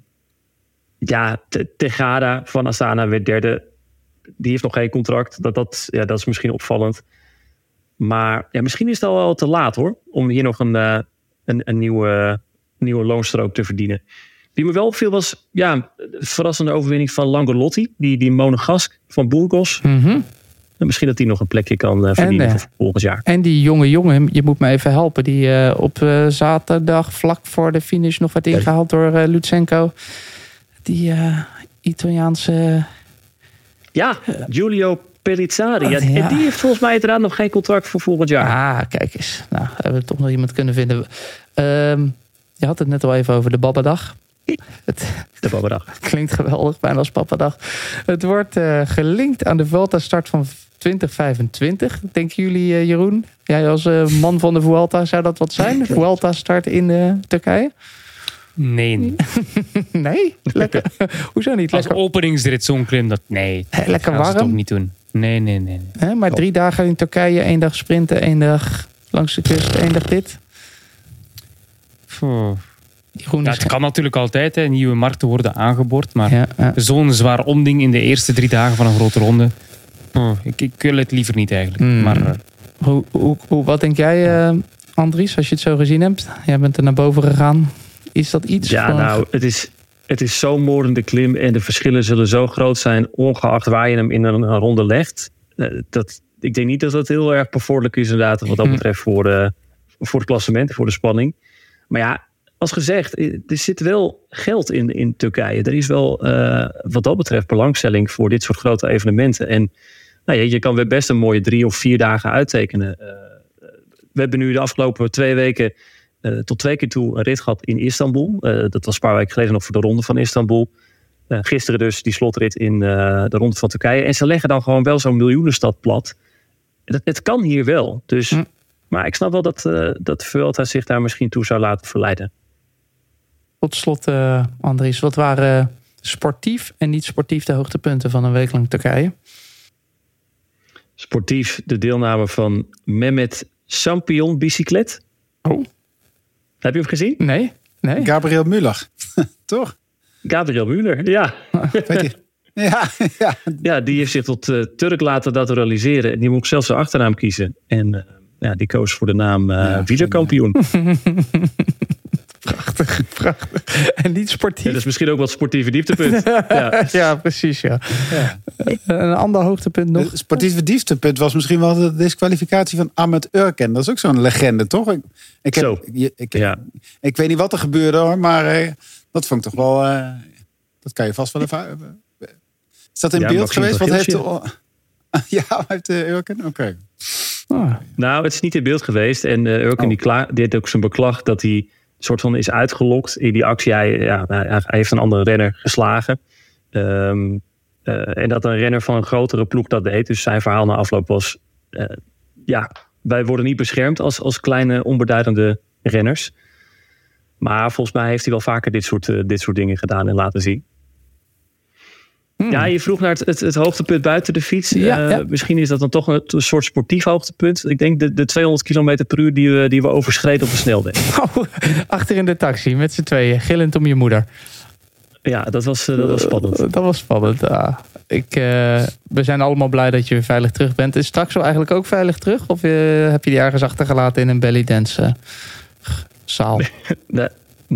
ja, Te- Tegada van Astana werd derde. Die heeft nog geen contract. Dat, dat, ja, dat is misschien opvallend. Maar ja, misschien is het al wel te laat hoor. Om hier nog een, een, een nieuwe, nieuwe loonstrook te verdienen. Wie me wel opviel was ja, verrassende overwinning van Langolotti. Die, die Monegask van Burgos. En misschien dat hij nog een plekje kan eh, verdienen eh, voor volgend jaar. En die jonge jongen, je moet me even helpen, die eh, op zaterdag vlak voor de finish nog werd ingehaald door Lutsenko. Die Italiaanse. Ja, Giulio Pellizzari. Ja. En die heeft volgens mij inderdaad nog geen contract voor volgend jaar. Ah, kijk eens. Nou, hebben we toch nog iemand kunnen vinden. Ehm, je had het net al even over de Babbadag. Het De Babbadag. klinkt geweldig, bijna als Pappadag. Het wordt eh, gelinkt aan de Vuelta-start van 2025. Denken jullie, eh, Jeroen? Jij als eh, man van de Vuelta, zou dat wat zijn? Vuelta-start in eh, Turkije? Nee. *laughs* Nee? Lekker. Hoezo niet? Als Lekker, openingsrit zo'n klim, dat nee. Lekker gaan ze warm. toch niet doen. Nee, nee, nee. Maar drie dagen in Turkije, één dag sprinten, één dag langs de kust, één dag dit. Poeh. Ja, het kan natuurlijk altijd, hè. nieuwe markten worden aangeboord. Maar Ja, ja. zo'n zwaar omding in de eerste drie dagen van een grote ronde. Poeh, ik, ik wil het liever niet eigenlijk. Hmm. Maar eh, Hoe, hoe, hoe, wat denk jij, eh, Andries, als je het zo gezien hebt? Jij bent er naar boven gegaan. Is dat iets? Ja, voor- nou, het is, het is zo'n moordende klim en de verschillen zullen zo groot zijn, ongeacht waar je hem in een, een ronde legt. Eh, Dat, ik denk niet dat dat heel erg bevorderlijk is, inderdaad, wat dat Hm. betreft voor, voor het klassement, voor de spanning. Maar ja, als gezegd, er zit wel geld in, in Turkije. Er is wel eh, wat dat betreft belangstelling voor dit soort grote evenementen. En nou ja, je kan weer best een mooie drie of vier dagen uittekenen. Uh, we hebben nu de afgelopen twee weken uh, tot twee keer toe een rit gehad in Istanbul. dat was een paar weken geleden nog voor de ronde van Istanbul. gisteren dus die slotrit in de ronde van Turkije. En ze leggen dan gewoon wel zo'n miljoenenstad plat. Het, het kan hier wel. Dus, hm. Maar ik snap wel dat, dat Vuelta zich daar misschien toe zou laten verleiden. Tot slot, uh, Andries, wat waren sportief en niet sportief de hoogtepunten van een week lang Turkije? Sportief de deelname van Mehmet Sampion Bicyclet. Oh. Heb je hem gezien? Nee. nee. Gabriel Muller, *laughs* toch? Gabriel Muller, ja. *laughs* ja, ja. ja, die heeft zich tot uh, Turk laten naturaliseren. En die moet zelfs zijn achternaam kiezen. En uh, ja, die koos voor de naam uh, ja, wielerkampioen. *laughs* Prachtig, *laughs* prachtig. En niet sportief. Ja, dat is misschien ook wat sportieve dieptepunt. *laughs* ja. ja, precies. Ja. ja. Een ander hoogtepunt nog. Het sportieve dieptepunt was misschien wel de disqualificatie van Ahmed Urken. Dat is ook zo'n legende, toch? Ik, ik, heb, Zo. ik, ik, ja. ik, weet niet wat er gebeurde hoor, maar eh, dat vond ik toch wel. Uh, dat kan je vast wel even. Is dat in ja, beeld geweest? Wat heeft de, *laughs* ja, heeft uh, Urken? Oké. Okay. Oh. Nou, het is niet in beeld geweest. En uh, Urken oh. die, klaar, die heeft ook zijn beklag dat hij soort van is uitgelokt in die actie. Hij, ja, hij heeft een andere renner geslagen. Um, uh, en dat een renner van een grotere ploeg dat deed. Dus zijn verhaal na afloop was... Uh, ja, wij worden niet beschermd als, als kleine onbeduidende renners. Maar volgens mij heeft hij wel vaker dit soort, uh, dit soort dingen gedaan en laten zien. Hmm. Ja, je vroeg naar het, het, het, hoogtepunt buiten de fiets. Ja, ja. Misschien is dat dan toch een, een, soort sportief hoogtepunt. Ik denk de, de 200 km per uur die we, die we overschreden op de snelweg. *laughs* Oh, achter in de taxi met z'n tweeën, gillend om je moeder. Ja, dat was, dat was spannend. Uh, dat was spannend. Ah, ik, we zijn allemaal blij dat je weer veilig terug bent. Is straks wel eigenlijk ook veilig terug? Of heb je die ergens achtergelaten in een belly dance zaal? *laughs* nee,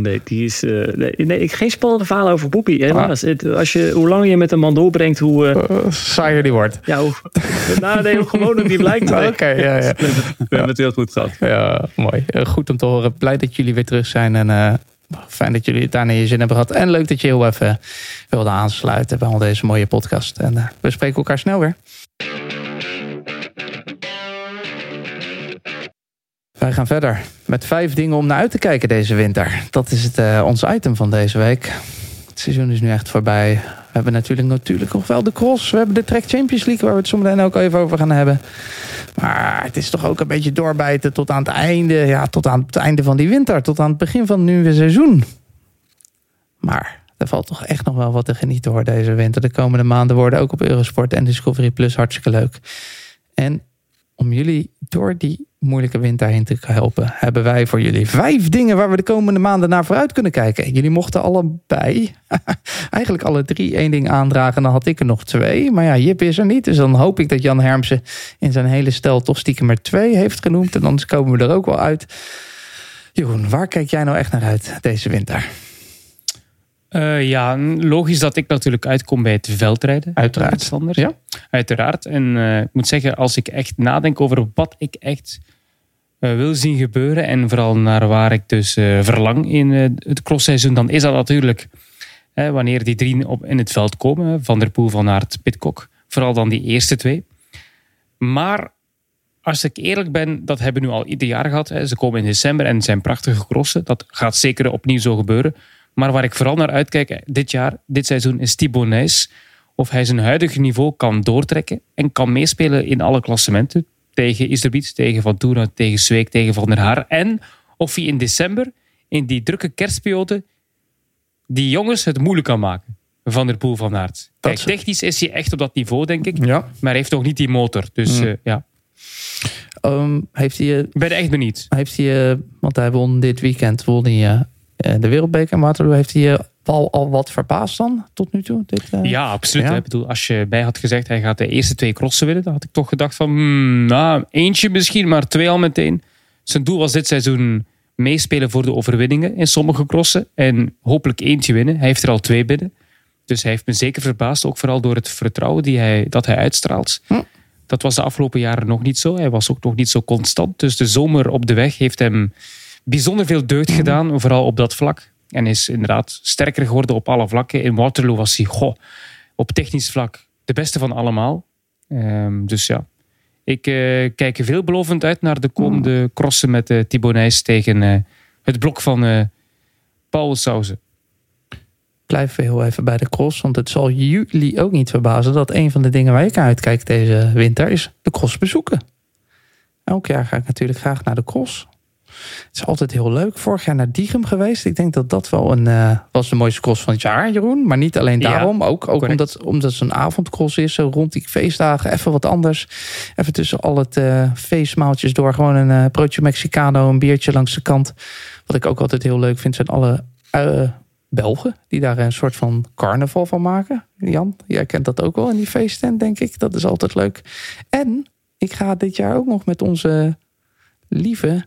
Nee, die is. Uh, nee, nee, ik geen spannende verhalen over. Helaas. Ah. Het, als je, hoe langer je met een man doorbrengt, hoe. Uh, uh, saaier die wordt. Ja, hoe, *laughs* nou, nee, hoe gewoon die blijkt. Oké, okay, ja, *laughs* ja. We, hebben het heel goed gehad. Ja, mooi. goed om te horen. Blij dat jullie weer terug zijn. En fijn dat jullie het daar naar je zin hebben gehad. En leuk dat je heel even wilde aansluiten bij al deze mooie podcast. En we spreken elkaar snel weer. Wij gaan verder met vijf dingen om naar uit te kijken deze winter. Dat is het, uh, ons item van deze week. Het seizoen is nu echt voorbij. We hebben natuurlijk, natuurlijk nog wel de cross. We hebben de Trek Champions League waar we het zo meteen ook even over gaan hebben. Maar het is toch ook een beetje doorbijten tot aan het einde. Ja, tot aan het einde van die winter. Tot aan het begin van het nieuwe seizoen. Maar er valt toch echt nog wel wat te genieten hoor deze winter. De komende maanden worden ook op Eurosport en Discovery Plus hartstikke leuk. En om jullie door die moeilijke winter heen te helpen, hebben wij voor jullie vijf dingen waar we de komende maanden naar vooruit kunnen kijken. Jullie mochten allebei, *laughs* eigenlijk alle drie, één ding aandragen. Dan had ik er nog twee. Maar ja, Jip is er niet. Dus dan hoop ik dat Jan Hermsen in zijn hele stel toch stiekem maar twee heeft genoemd. En dan komen we er ook wel uit. Jeroen, waar kijk jij nou echt naar uit deze winter? Uh, ja, logisch dat ik natuurlijk uitkom bij het veldrijden. Uiteraard. Anders. Ja. Uiteraard. En uh, ik moet zeggen, als ik echt nadenk over wat ik echt wil zien gebeuren en vooral naar waar ik dus verlang in het crossseizoen, dan is dat natuurlijk wanneer die drie op, in het veld komen. Van der Poel, Van Aert, Pitcock. Vooral dan die eerste twee. Maar als ik eerlijk ben, dat hebben we nu al ieder jaar gehad. Ze komen in december en zijn prachtige crossen. Dat gaat zeker opnieuw zo gebeuren. Maar waar ik vooral naar uitkijk dit jaar, dit seizoen, is Thibaut Nijs. Of hij zijn huidige niveau kan doortrekken en kan meespelen in alle klassementen. Tegen Iserbiet, tegen Van Toeren, tegen Zweek, tegen Van der Haar. En of hij in december, in die drukke kerstperiode, die jongens het moeilijk kan maken. Van der Poel van Aert. Kijk, technisch is hij echt op dat niveau, denk ik. Ja. Maar hij heeft nog niet die motor. Dus mm. uh, ja. Um, heeft hij, ik ben echt benieuwd. Heeft hij, uh, want hij won dit weekend, won hij de Wereldbeker Waterloo. Heeft hij je al, wat verbaasd dan tot nu toe? Dit, uh... Ja, absoluut. Ja. Ik bedoel, als je bij had gezegd hij gaat de eerste twee crossen winnen, dan had ik toch gedacht van hmm, nou, eentje misschien, maar twee al meteen. Zijn doel was dit seizoen meespelen voor de overwinningen in sommige crossen en hopelijk eentje winnen. Hij heeft er al twee binnen. Dus hij heeft me zeker verbaasd, ook vooral door het vertrouwen die hij, dat hij uitstraalt. Hm. Dat was de afgelopen jaren nog niet zo. Hij was ook nog niet zo constant. Dus de zomer op de weg heeft hem bijzonder veel deugd gedaan, vooral op dat vlak. En is inderdaad sterker geworden op alle vlakken. In Waterloo was hij goh, op technisch vlak de beste van allemaal. Ehm, dus ja, ik eh, kijk veelbelovend uit naar de komende crossen met uh, Thibaut tegen eh, het blok van Paul Sauze. Blijven we heel even bij de cross. Want het zal jullie ook niet verbazen dat een van de dingen waar ik naar uitkijk deze winter is de cross bezoeken. Elk jaar ga ik natuurlijk graag naar de cross. Het is altijd heel leuk. Vorig jaar naar Diegem geweest. Ik denk dat dat wel een, eh, was de mooiste cross van het jaar, Jeroen. Maar niet alleen Ja, daarom. ook ook correct. omdat, omdat het een avondcross is. Zo rond die feestdagen. Even wat anders. Even tussen al het eh, feestmaaltjes door. Gewoon een eh, broodje Mexicano. Een biertje langs de kant. Wat ik ook altijd heel leuk vind zijn alle Belgen. Die daar een soort van carnaval van maken. Jan, jij kent dat ook wel in die feesttent, denk ik. Dat is altijd leuk. En ik ga dit jaar ook nog met onze lieve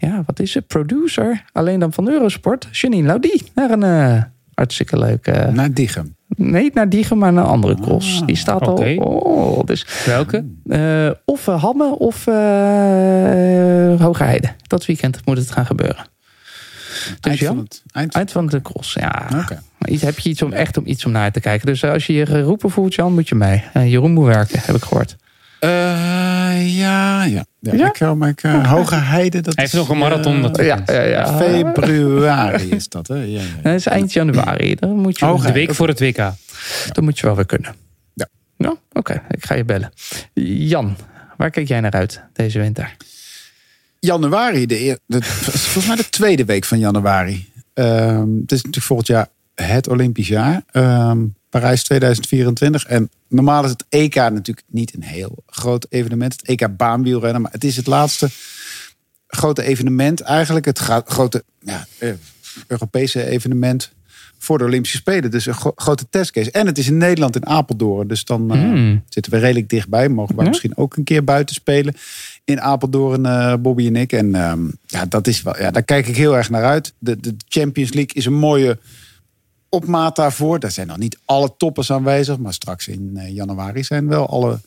ja, wat is het? Producer, alleen dan van Eurosport, Janine Laudie. Naar een eh, hartstikke leuke... Naar Diegem. nee, niet naar Diegem, maar naar een andere cross. Die staat al... Oh, dus, Welke? eh, of uh, Hamme of eh Hoge Heide. Dat weekend moet het gaan gebeuren. Dus Eind ja, van het, eind eind van de cross. Ja, Oké. Maar iets- heb je iets om echt om iets om naar te kijken. Dus eh, als je je geroepen voelt, Jan, moet je mee. Eh, Jeroen moet werken, heb ik gehoord. Eh, ja, ja. ja, Ja? Ik, hou- maar ik, eh, Hoge Heide, dat Hij heeft is, nog een marathon eh, natuurlijk. Ja, ja, ja. Februari *laughs* is dat, hè? Ja, ja, ja. Dat is eind januari. Dan moet je, Hoge De week voor het WK. dan moet je wel weer kunnen. Ja. Nou, oké. Ik ga je bellen. Jan, waar kijk jij naar uit deze winter? januari, de, de, volgens mij de tweede week van januari. Ehm, het is natuurlijk volgend jaar het Olympisch jaar. Ehm, Parijs 2024. En normaal is het EK natuurlijk niet een heel groot evenement. Het EK baanwielrennen. Maar het is het laatste grote evenement. Eigenlijk het grote ja, eh, Europese evenement voor de Olympische Spelen. Dus een gro- grote testcase. En het is in Nederland, in Apeldoorn. Dus dan eh, Hmm. zitten we redelijk dichtbij. Mogen we Ja. misschien ook een keer buiten spelen. In Apeldoorn, eh, Bobby en ik. En ehm, ja, dat is wel, ja, daar kijk ik heel erg naar uit. De, de Champions League is een mooie opmaat daarvoor. Daar zijn nog niet alle toppers aanwezig. Maar straks in eh, januari zijn wel alle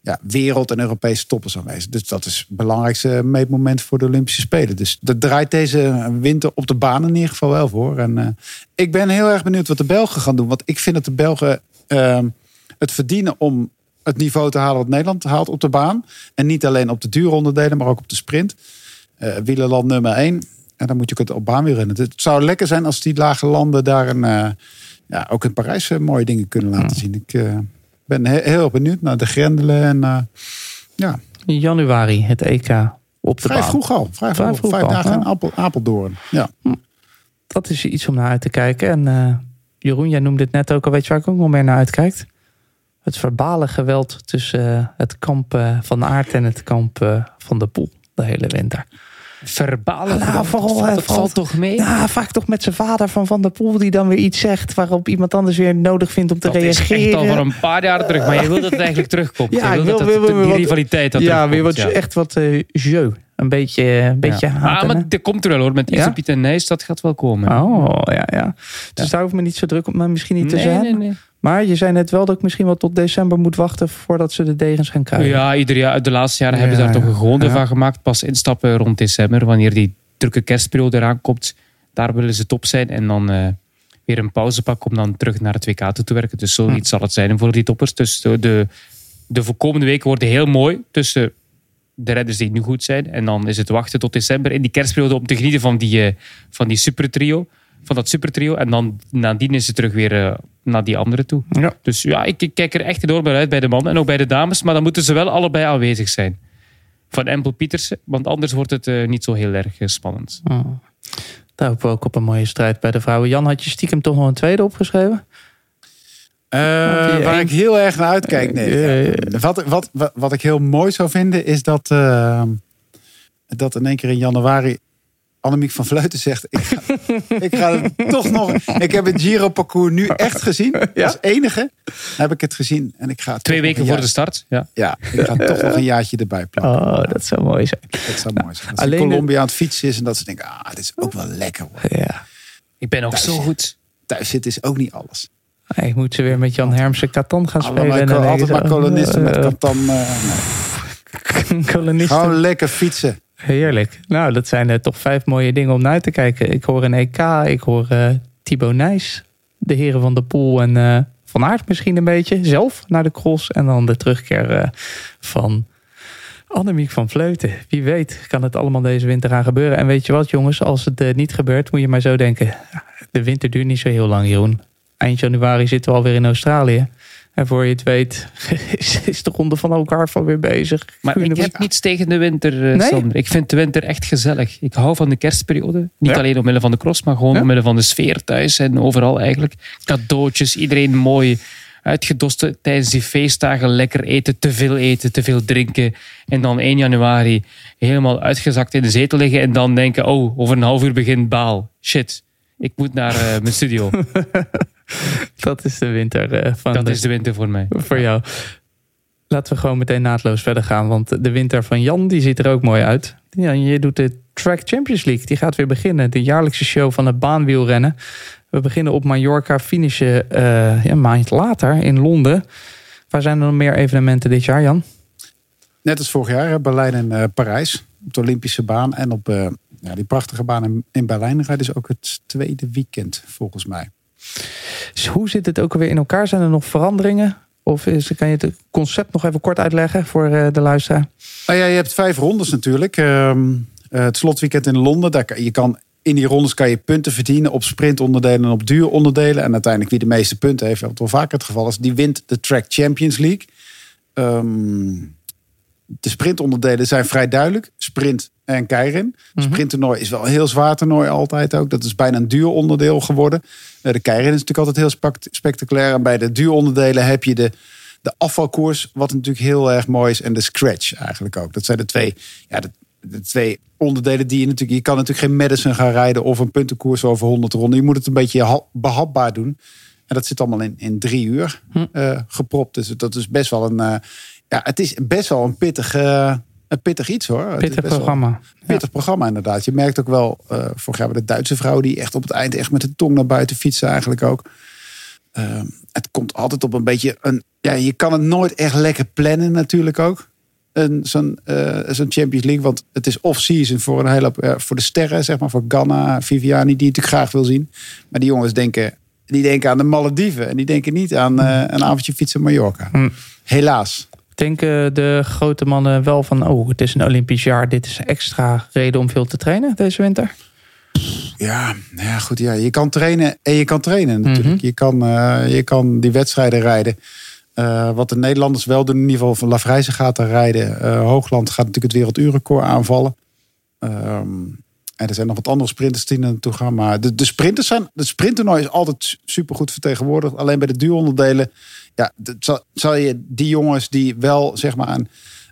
ja, wereld- en Europese toppers aanwezig. Dus dat is het belangrijkste meetmoment voor de Olympische Spelen. Dus dat draait deze winter op de baan in ieder geval wel voor. En eh, ik ben heel erg benieuwd wat de Belgen gaan doen. Want ik vind dat de Belgen ehm, het verdienen om het niveau te halen wat Nederland haalt op de baan. En niet alleen op de dure onderdelen, maar ook op de sprint. Wielerland nummer 1. En dan moet je het op baan weer rennen. Het zou lekker zijn als die lage landen daar een, eh, ja, ook in Parijs eh, mooie dingen kunnen laten zien. Ik eh, ben he- heel benieuwd naar de grendelen. En ja, In januari, het EK op de vrij baan. vroeg al. Vrij, Vrij vroeg, vroeg Vijf al, dagen in Apel, Apeldoorn. Ja. Dat is iets om naar uit te kijken. En Jeroen, jij noemde het net ook al. Weet je waar ik ook nog meer naar uitkijk? Het verbale geweld tussen het kamp van Aert en het kamp van de Poel. De hele winter. Verbalen. Nou, vooral, dat valt, toch mee? Ja, vaak toch met zijn vader van Van der Poel die dan weer iets zegt waarop iemand anders weer nodig vindt om te dat is reageren. echt al van een paar jaar terug. Maar je wil dat het eigenlijk terugkomt. Ja, je wil wil- dat wil- die rivaliteit dat ja, weer wat, ja. echt wat eh jeu. Een beetje, een beetje Ja. haten, Ah, maar dat komt er wel hoor. Met Ja? Ietse Piet en Nijs, dat gaat wel komen. Oh, ja, ja. Dus daar hoeft me niet zo druk op, maar misschien niet te nee, zijn. nee, nee. Maar je zei net wel dat ik misschien wel tot december moet wachten voordat ze de degens gaan kruiden. Ja, ieder jaar, de laatste jaren hebben ze daar toch een gewoonte van gemaakt. Pas instappen rond december, wanneer die drukke kerstperiode eraan komt. Daar willen ze top zijn. En dan eh, weer een pauze pakken om dan terug naar het WK toe te werken. Dus zoiets Hm. zal het zijn voor die toppers. Dus de, de, de komende weken worden heel mooi tussen de redders die nu goed zijn. En dan is het wachten tot december in die kerstperiode om te genieten van die, eh, van die supertrio. Van dat supertrio. En dan nadien is het terug weer eh, naar die andere toe. Ja. Dus ja, ik, ik kijk er echt enorm naar uit bij de mannen en ook bij de dames. Maar dan moeten ze wel allebei aanwezig zijn. Van Empel Pietersen, want anders wordt het eh, niet zo heel erg eh, spannend. Oh. Daar hopen we ook op een mooie strijd bij de vrouwen. Jan, had je stiekem toch nog een tweede opgeschreven? Eh, waar ik heel erg naar uitkijk. Nee, ja. wat, wat, wat, wat ik heel mooi zou vinden is dat, dat in één keer in januari Annemiek van Vleuten zegt: Ik ga, *laughs* ik ga het toch nog. Ik heb het Giro parcours nu echt gezien. *laughs* Ja? Als enige heb ik het gezien. En ik ga Twee weken voor de start. Ja. Ja, ik ga toch nog een jaartje erbij plakken. Oh, dat zou mooi zijn. Dat zou mooi zijn. Als alleen de- Colombia aan het fietsen is en dat ze denken: Ah, dit is ook wel lekker hoor. Ja. Ik ben ook Thuis. zo goed. Thuis zitten is ook niet alles. Ik moet ze weer met Jan Hermsen Catan gaan spelen. Allemaal, en dan altijd maar ze, kolonisten met eh, Catan. eh, nee. *laughs* kolonisten. Gewoon lekker fietsen. Heerlijk. Nou, dat zijn eh, toch vijf mooie dingen om naar te kijken. Ik hoor een EK, ik hoor eh Thibaut Nijs, de heren van de Poel en eh, Van Aert misschien een beetje. Zelf naar de cross en dan de terugkeer van Annemiek van Vleuten. Wie weet kan het allemaal deze winter gaan gebeuren. En weet je wat jongens, als het niet gebeurt moet je maar zo denken. De winter duurt niet zo heel lang Jeroen. Eind januari zitten we alweer in Australië. En voor je het weet *laughs* is, is de ronde van elkaar van weer bezig. Maar ik Kunnen we- heb niets tegen de winter, eh, Nee? Sander. Ik vind de winter echt gezellig. Ik hou van de kerstperiode. Niet Ja. alleen omwille van de cross, maar gewoon Ja. omwille van de sfeer thuis en overal eigenlijk. Cadeautjes, iedereen mooi uitgedost tijdens die feestdagen. Lekker eten, te veel eten, te veel drinken. En dan 1 januari helemaal uitgezakt in de zetel liggen. En dan denken, oh, over een half uur begint baal. Shit, ik moet naar eh, mijn studio. *laughs* *laughs* Dat is de winter eh, van Dat de- is de winter voor mij. voor jou. Laten we gewoon meteen naadloos verder gaan. Want de winter van Jan die ziet er ook mooi uit. Ja, je doet de Track Champions League. Die gaat weer beginnen. De jaarlijkse show van het baanwielrennen. We beginnen op Mallorca. Finishen eh, ja, een maand later in Londen. Waar zijn er nog meer evenementen dit jaar, Jan? Net als vorig jaar, Berlijn en eh, Parijs. Op de Olympische baan. En op eh, ja, die prachtige baan in, in Berlijn rijden ze ook het tweede weekend, volgens mij. Dus hoe zit het ook alweer in elkaar? Zijn er nog veranderingen? Of kan je het concept nog even kort uitleggen voor eh, de luisteraar? Nou ja, je hebt vijf rondes natuurlijk. Ehm, eh, het slotweekend in Londen. Daar kan, je kan, in die rondes kan je punten verdienen op sprintonderdelen en op duuronderdelen. En uiteindelijk wie de meeste punten heeft, wat wel vaker het geval is, die wint de Track Champions League. Ehm, de sprintonderdelen zijn vrij duidelijk. Sprint en keirin. Sprinttoernooi is wel een heel zwaar toernooi altijd ook. Dat is bijna een duuronderdeel geworden. Eh, de keirin is natuurlijk altijd heel spect- spectaculair. En bij de duuronderdelen heb je de, de afvalkoers, wat natuurlijk heel erg mooi is. En de scratch eigenlijk ook. Dat zijn de twee, ja, de, de twee onderdelen die je natuurlijk... Je kan natuurlijk geen Madison gaan rijden of een puntenkoers over 100 ronden. Je moet het een beetje ha- behapbaar doen. En dat zit allemaal in, in drie uur eh, gepropt. Dus dat is best wel een... eh, ja, het is best wel een pittig, eh, een pittig iets hoor. Pittig programma. pittig programma inderdaad. Je merkt ook wel, eh vorig jaar bij de Duitse vrouw... die echt op het eind echt met de tong naar buiten fietsen eigenlijk ook. Ehm, het komt altijd op een beetje... Een, ja, je kan het nooit echt lekker plannen natuurlijk ook. Een- Zo'n zo'n Champions League. Want het is off-season voor, een hele, eh, voor de sterren, zeg maar. Voor Ganna, Viviani, die je natuurlijk graag wil zien. Maar die jongens denken, die denken aan de Malediven. En die denken niet aan een avondje fietsen in Mallorca. Hm. Helaas. Denken de grote mannen wel van... oh, het is een Olympisch jaar. Dit is extra reden om veel te trainen deze winter? Ja, ja, goed. Ja. Je kan trainen en je kan trainen natuurlijk. Mhm. je, kan, eh, je kan die wedstrijden rijden. Eh, wat de Nederlanders wel doen, in ieder geval van Lafrijze gaat daar rijden. Eh, Hoogland gaat natuurlijk het werelduurrecord aanvallen. Ehm, en er zijn nog wat andere sprinters die naartoe gaan. Maar de, de sprinters zijn. De sprinttoernooi is altijd supergoed vertegenwoordigd. Alleen bij de duuronderdelen. Ja, zal, zal je die jongens die wel zeg maar aan.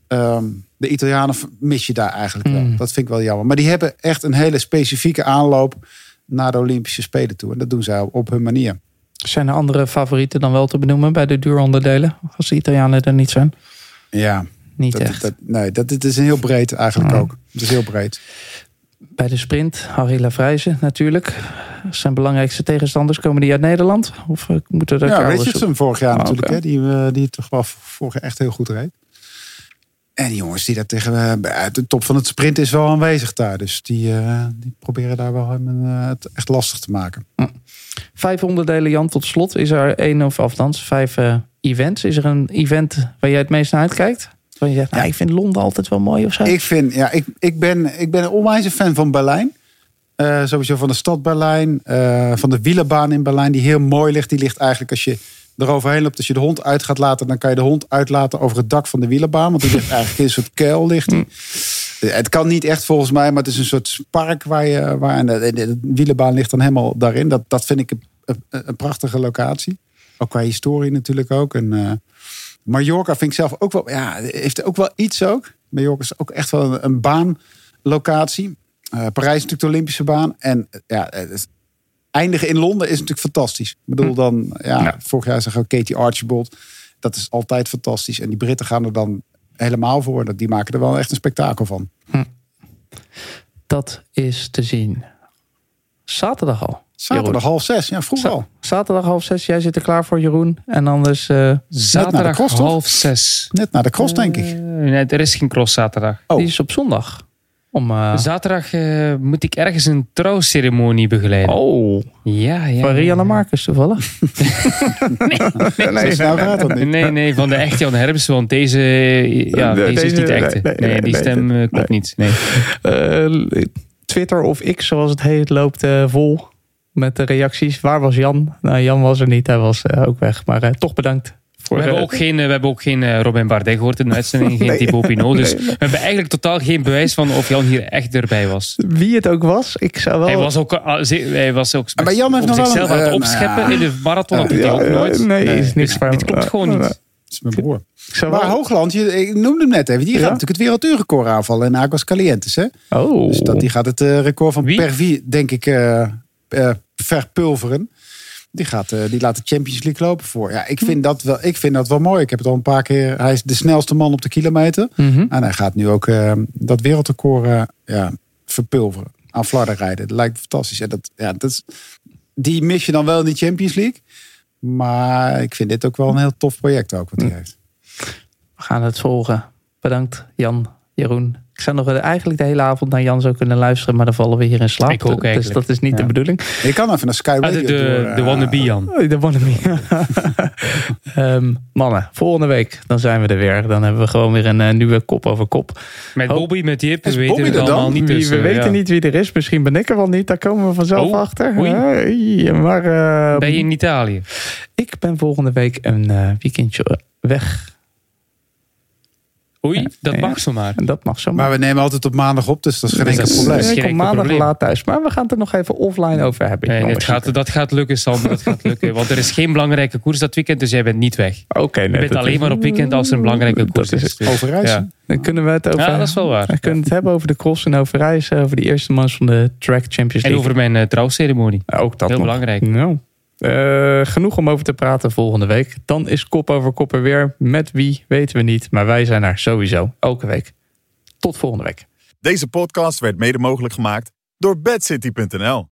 ehm, de Italianen mis je daar eigenlijk wel. Mm. Dat vind ik wel jammer. Maar die hebben echt een hele specifieke aanloop naar de Olympische Spelen toe. En dat doen zij op hun manier. Zijn er andere favorieten dan wel te benoemen bij de duuronderdelen? Als de Italianen er niet zijn? Ja, Niet dat, echt. dat, nee, dat, het is een heel breed eigenlijk Mm. ook. Het is heel breed. Bij de sprint, Harry Lavrijze natuurlijk. Zijn belangrijkste tegenstanders, komen die uit Nederland? Of eh, moeten er Ja, Richardson vorig jaar Ah, natuurlijk. Hè, die, eh, die toch wel vorig jaar echt heel goed reed. En die jongens die daar tegen eh, de top van het sprint is wel aanwezig daar. Dus die, die proberen daar wel hem, het echt lastig te maken. Vijf onderdelen, Jan, tot slot. Is er één of althans vijf events? Is er een event waar jij het meest naar uitkijkt? Waar je zegt, nou, ik vind Londen altijd wel mooi of zo? Ik, vind, ja, ik, ik, ben, ik ben een onwijs fan van Berlijn. Eh, sowieso van de stad Berlijn. eh, van de wielerbaan in Berlijn, die heel mooi ligt. Die ligt eigenlijk als je eroverheen loopt. Als je de hond uit gaat laten, dan kan je de hond uitlaten over het dak van de wielerbaan. Want die ligt *laughs* eigenlijk in een soort kuil. Ligt die. Eh, Het kan niet echt volgens mij, maar het is een soort park waar je. Waar, en de, de, wielerbaan ligt dan helemaal daarin. Dat, dat vind ik een, een, een prachtige locatie. Ook qua historie natuurlijk ook. En, eh, Mallorca vind ik zelf ook wel, ja, heeft ook wel iets ook. Mallorca is ook echt wel een, een baanlocatie. Eh, Parijs is natuurlijk de Olympische baan. En eh, ja, eindigen in Londen is natuurlijk fantastisch. Ik bedoel dan, ja, vorig jaar zag ook Katie Archibald. Dat is altijd fantastisch. En die Britten gaan er dan helemaal voor. Dat- Die maken er wel echt een spektakel van. Dat is te zien. Zaterdag al. Zaterdag Jeroen. half zes, ja, vroeg al. Zaterdag half zes. Jij zit er klaar voor, Jeroen. En anders... eh, Zaterdag cross, toch? half zes. Net naar de cross, denk ik. Eh, nee, er is geen cross zaterdag. Oh. Die is op zondag. Om, uh... Zaterdag uh, moet ik ergens een trouwceremonie begeleiden. Oh. Ja, ja. Van Rianne Marcus toevallig? *laughs* nee, nee, nee, nou nee, nee, van de echte Jan Herms. Want deze, ja, deze, deze is niet de echte. Nee, nee, nee die stem uh, klopt niet. Nee. Twitter of X, zoals het heet, loopt vol met de reacties. Waar was Jan? Nou, Jan was er niet. Hij was ook weg. Maar toch bedankt we, hebben ook geen, we hebben ook geen Robin Bardet gehoord in de *laughs* uitzending, geen nee. Thibaut Pinot. Dus we hebben eigenlijk totaal geen bewijs van of Jan hier echt erbij was. Wie het ook was, ik zou wel... Hij was ook, hij was ook maar Jan heeft nog zichzelf wel aan het opscheppen uh, in de marathon. Dat doet hij ook nooit. Nee, nee is niks dit, klopt gewoon niet. Dat is mijn broer. Maar wel... Hoogland, je, ik noemde hem net even. Die gaat ja? natuurlijk het werelduurrecord aanvallen in Aguas Calientes. Hè? Oh. Dus dat, die gaat het uh, record van Wie? Pervi, denk ik, uh, uh, verpulveren. Die, gaat, uh, die laat de Champions League lopen voor. Ja, ik vind, dat wel, ik vind dat wel mooi. Ik heb het al een paar keer. Hij is de snelste man op de kilometer. Mm -hmm. En hij gaat nu ook uh, dat wereldrecord uh, ja, verpulveren. Aan flarden rijden. Dat lijkt me fantastisch. En dat, ja, dat is, die mis je dan wel in de Champions League. Maar ik vind dit ook wel een heel tof project ook wat hij heeft. We gaan het volgen. Bedankt Jan, Jeroen. Ik zou nog eigenlijk de hele avond naar Jan zo kunnen luisteren, maar dan vallen we hier in slaap. Ik ook dus dat is niet Ja. de bedoeling. Je kan even naar Sky Ah, Radio de, de, door, de eh, wannabe Jan. Oh, de wannabe. *laughs* Ehm, mannen, volgende week dan zijn we er weer. Dan hebben we gewoon weer een eh, nieuwe kop over kop. Met Oh. Bobby, met Jip, we Is weten het er dan? niet. Wie, Dus, we eh, weten ja. niet wie er is. Misschien ben ik er wel niet. Daar komen we vanzelf Oh, achter. maar eh, Ben je in Italië? ik ben volgende week een eh, weekendje weg. Oei, dat mag zomaar. En dat mag zo. Maar we nemen altijd op maandag op, dus dat is geen enkel probleem. ik kom maandag probleem. laat thuis. Maar we gaan het er nog even offline over hebben. Nee, dat, gaat, dat gaat lukken, Sander. Dat gaat lukken. Want er is geen belangrijke koers dat weekend, dus jij bent niet weg. Oké, nee, Je bent alleen is- maar op weekend als er een belangrijke Dat koers is is. Dus, Overijssel. ja. Dan kunnen we het over. Ja, dat is wel waar. We kunnen het hebben over de cross en over Overijssel, over de eerste mans van de Track Champions En League. over mijn eh, trouwceremonie. Ook dat Heel nog. belangrijk. Nou, eh, genoeg om over te praten volgende week. Dan is kop over kop er weer. Met wie weten we niet, maar wij zijn er sowieso elke week. Tot volgende week. Deze podcast werd mede mogelijk gemaakt door bedcity.nl.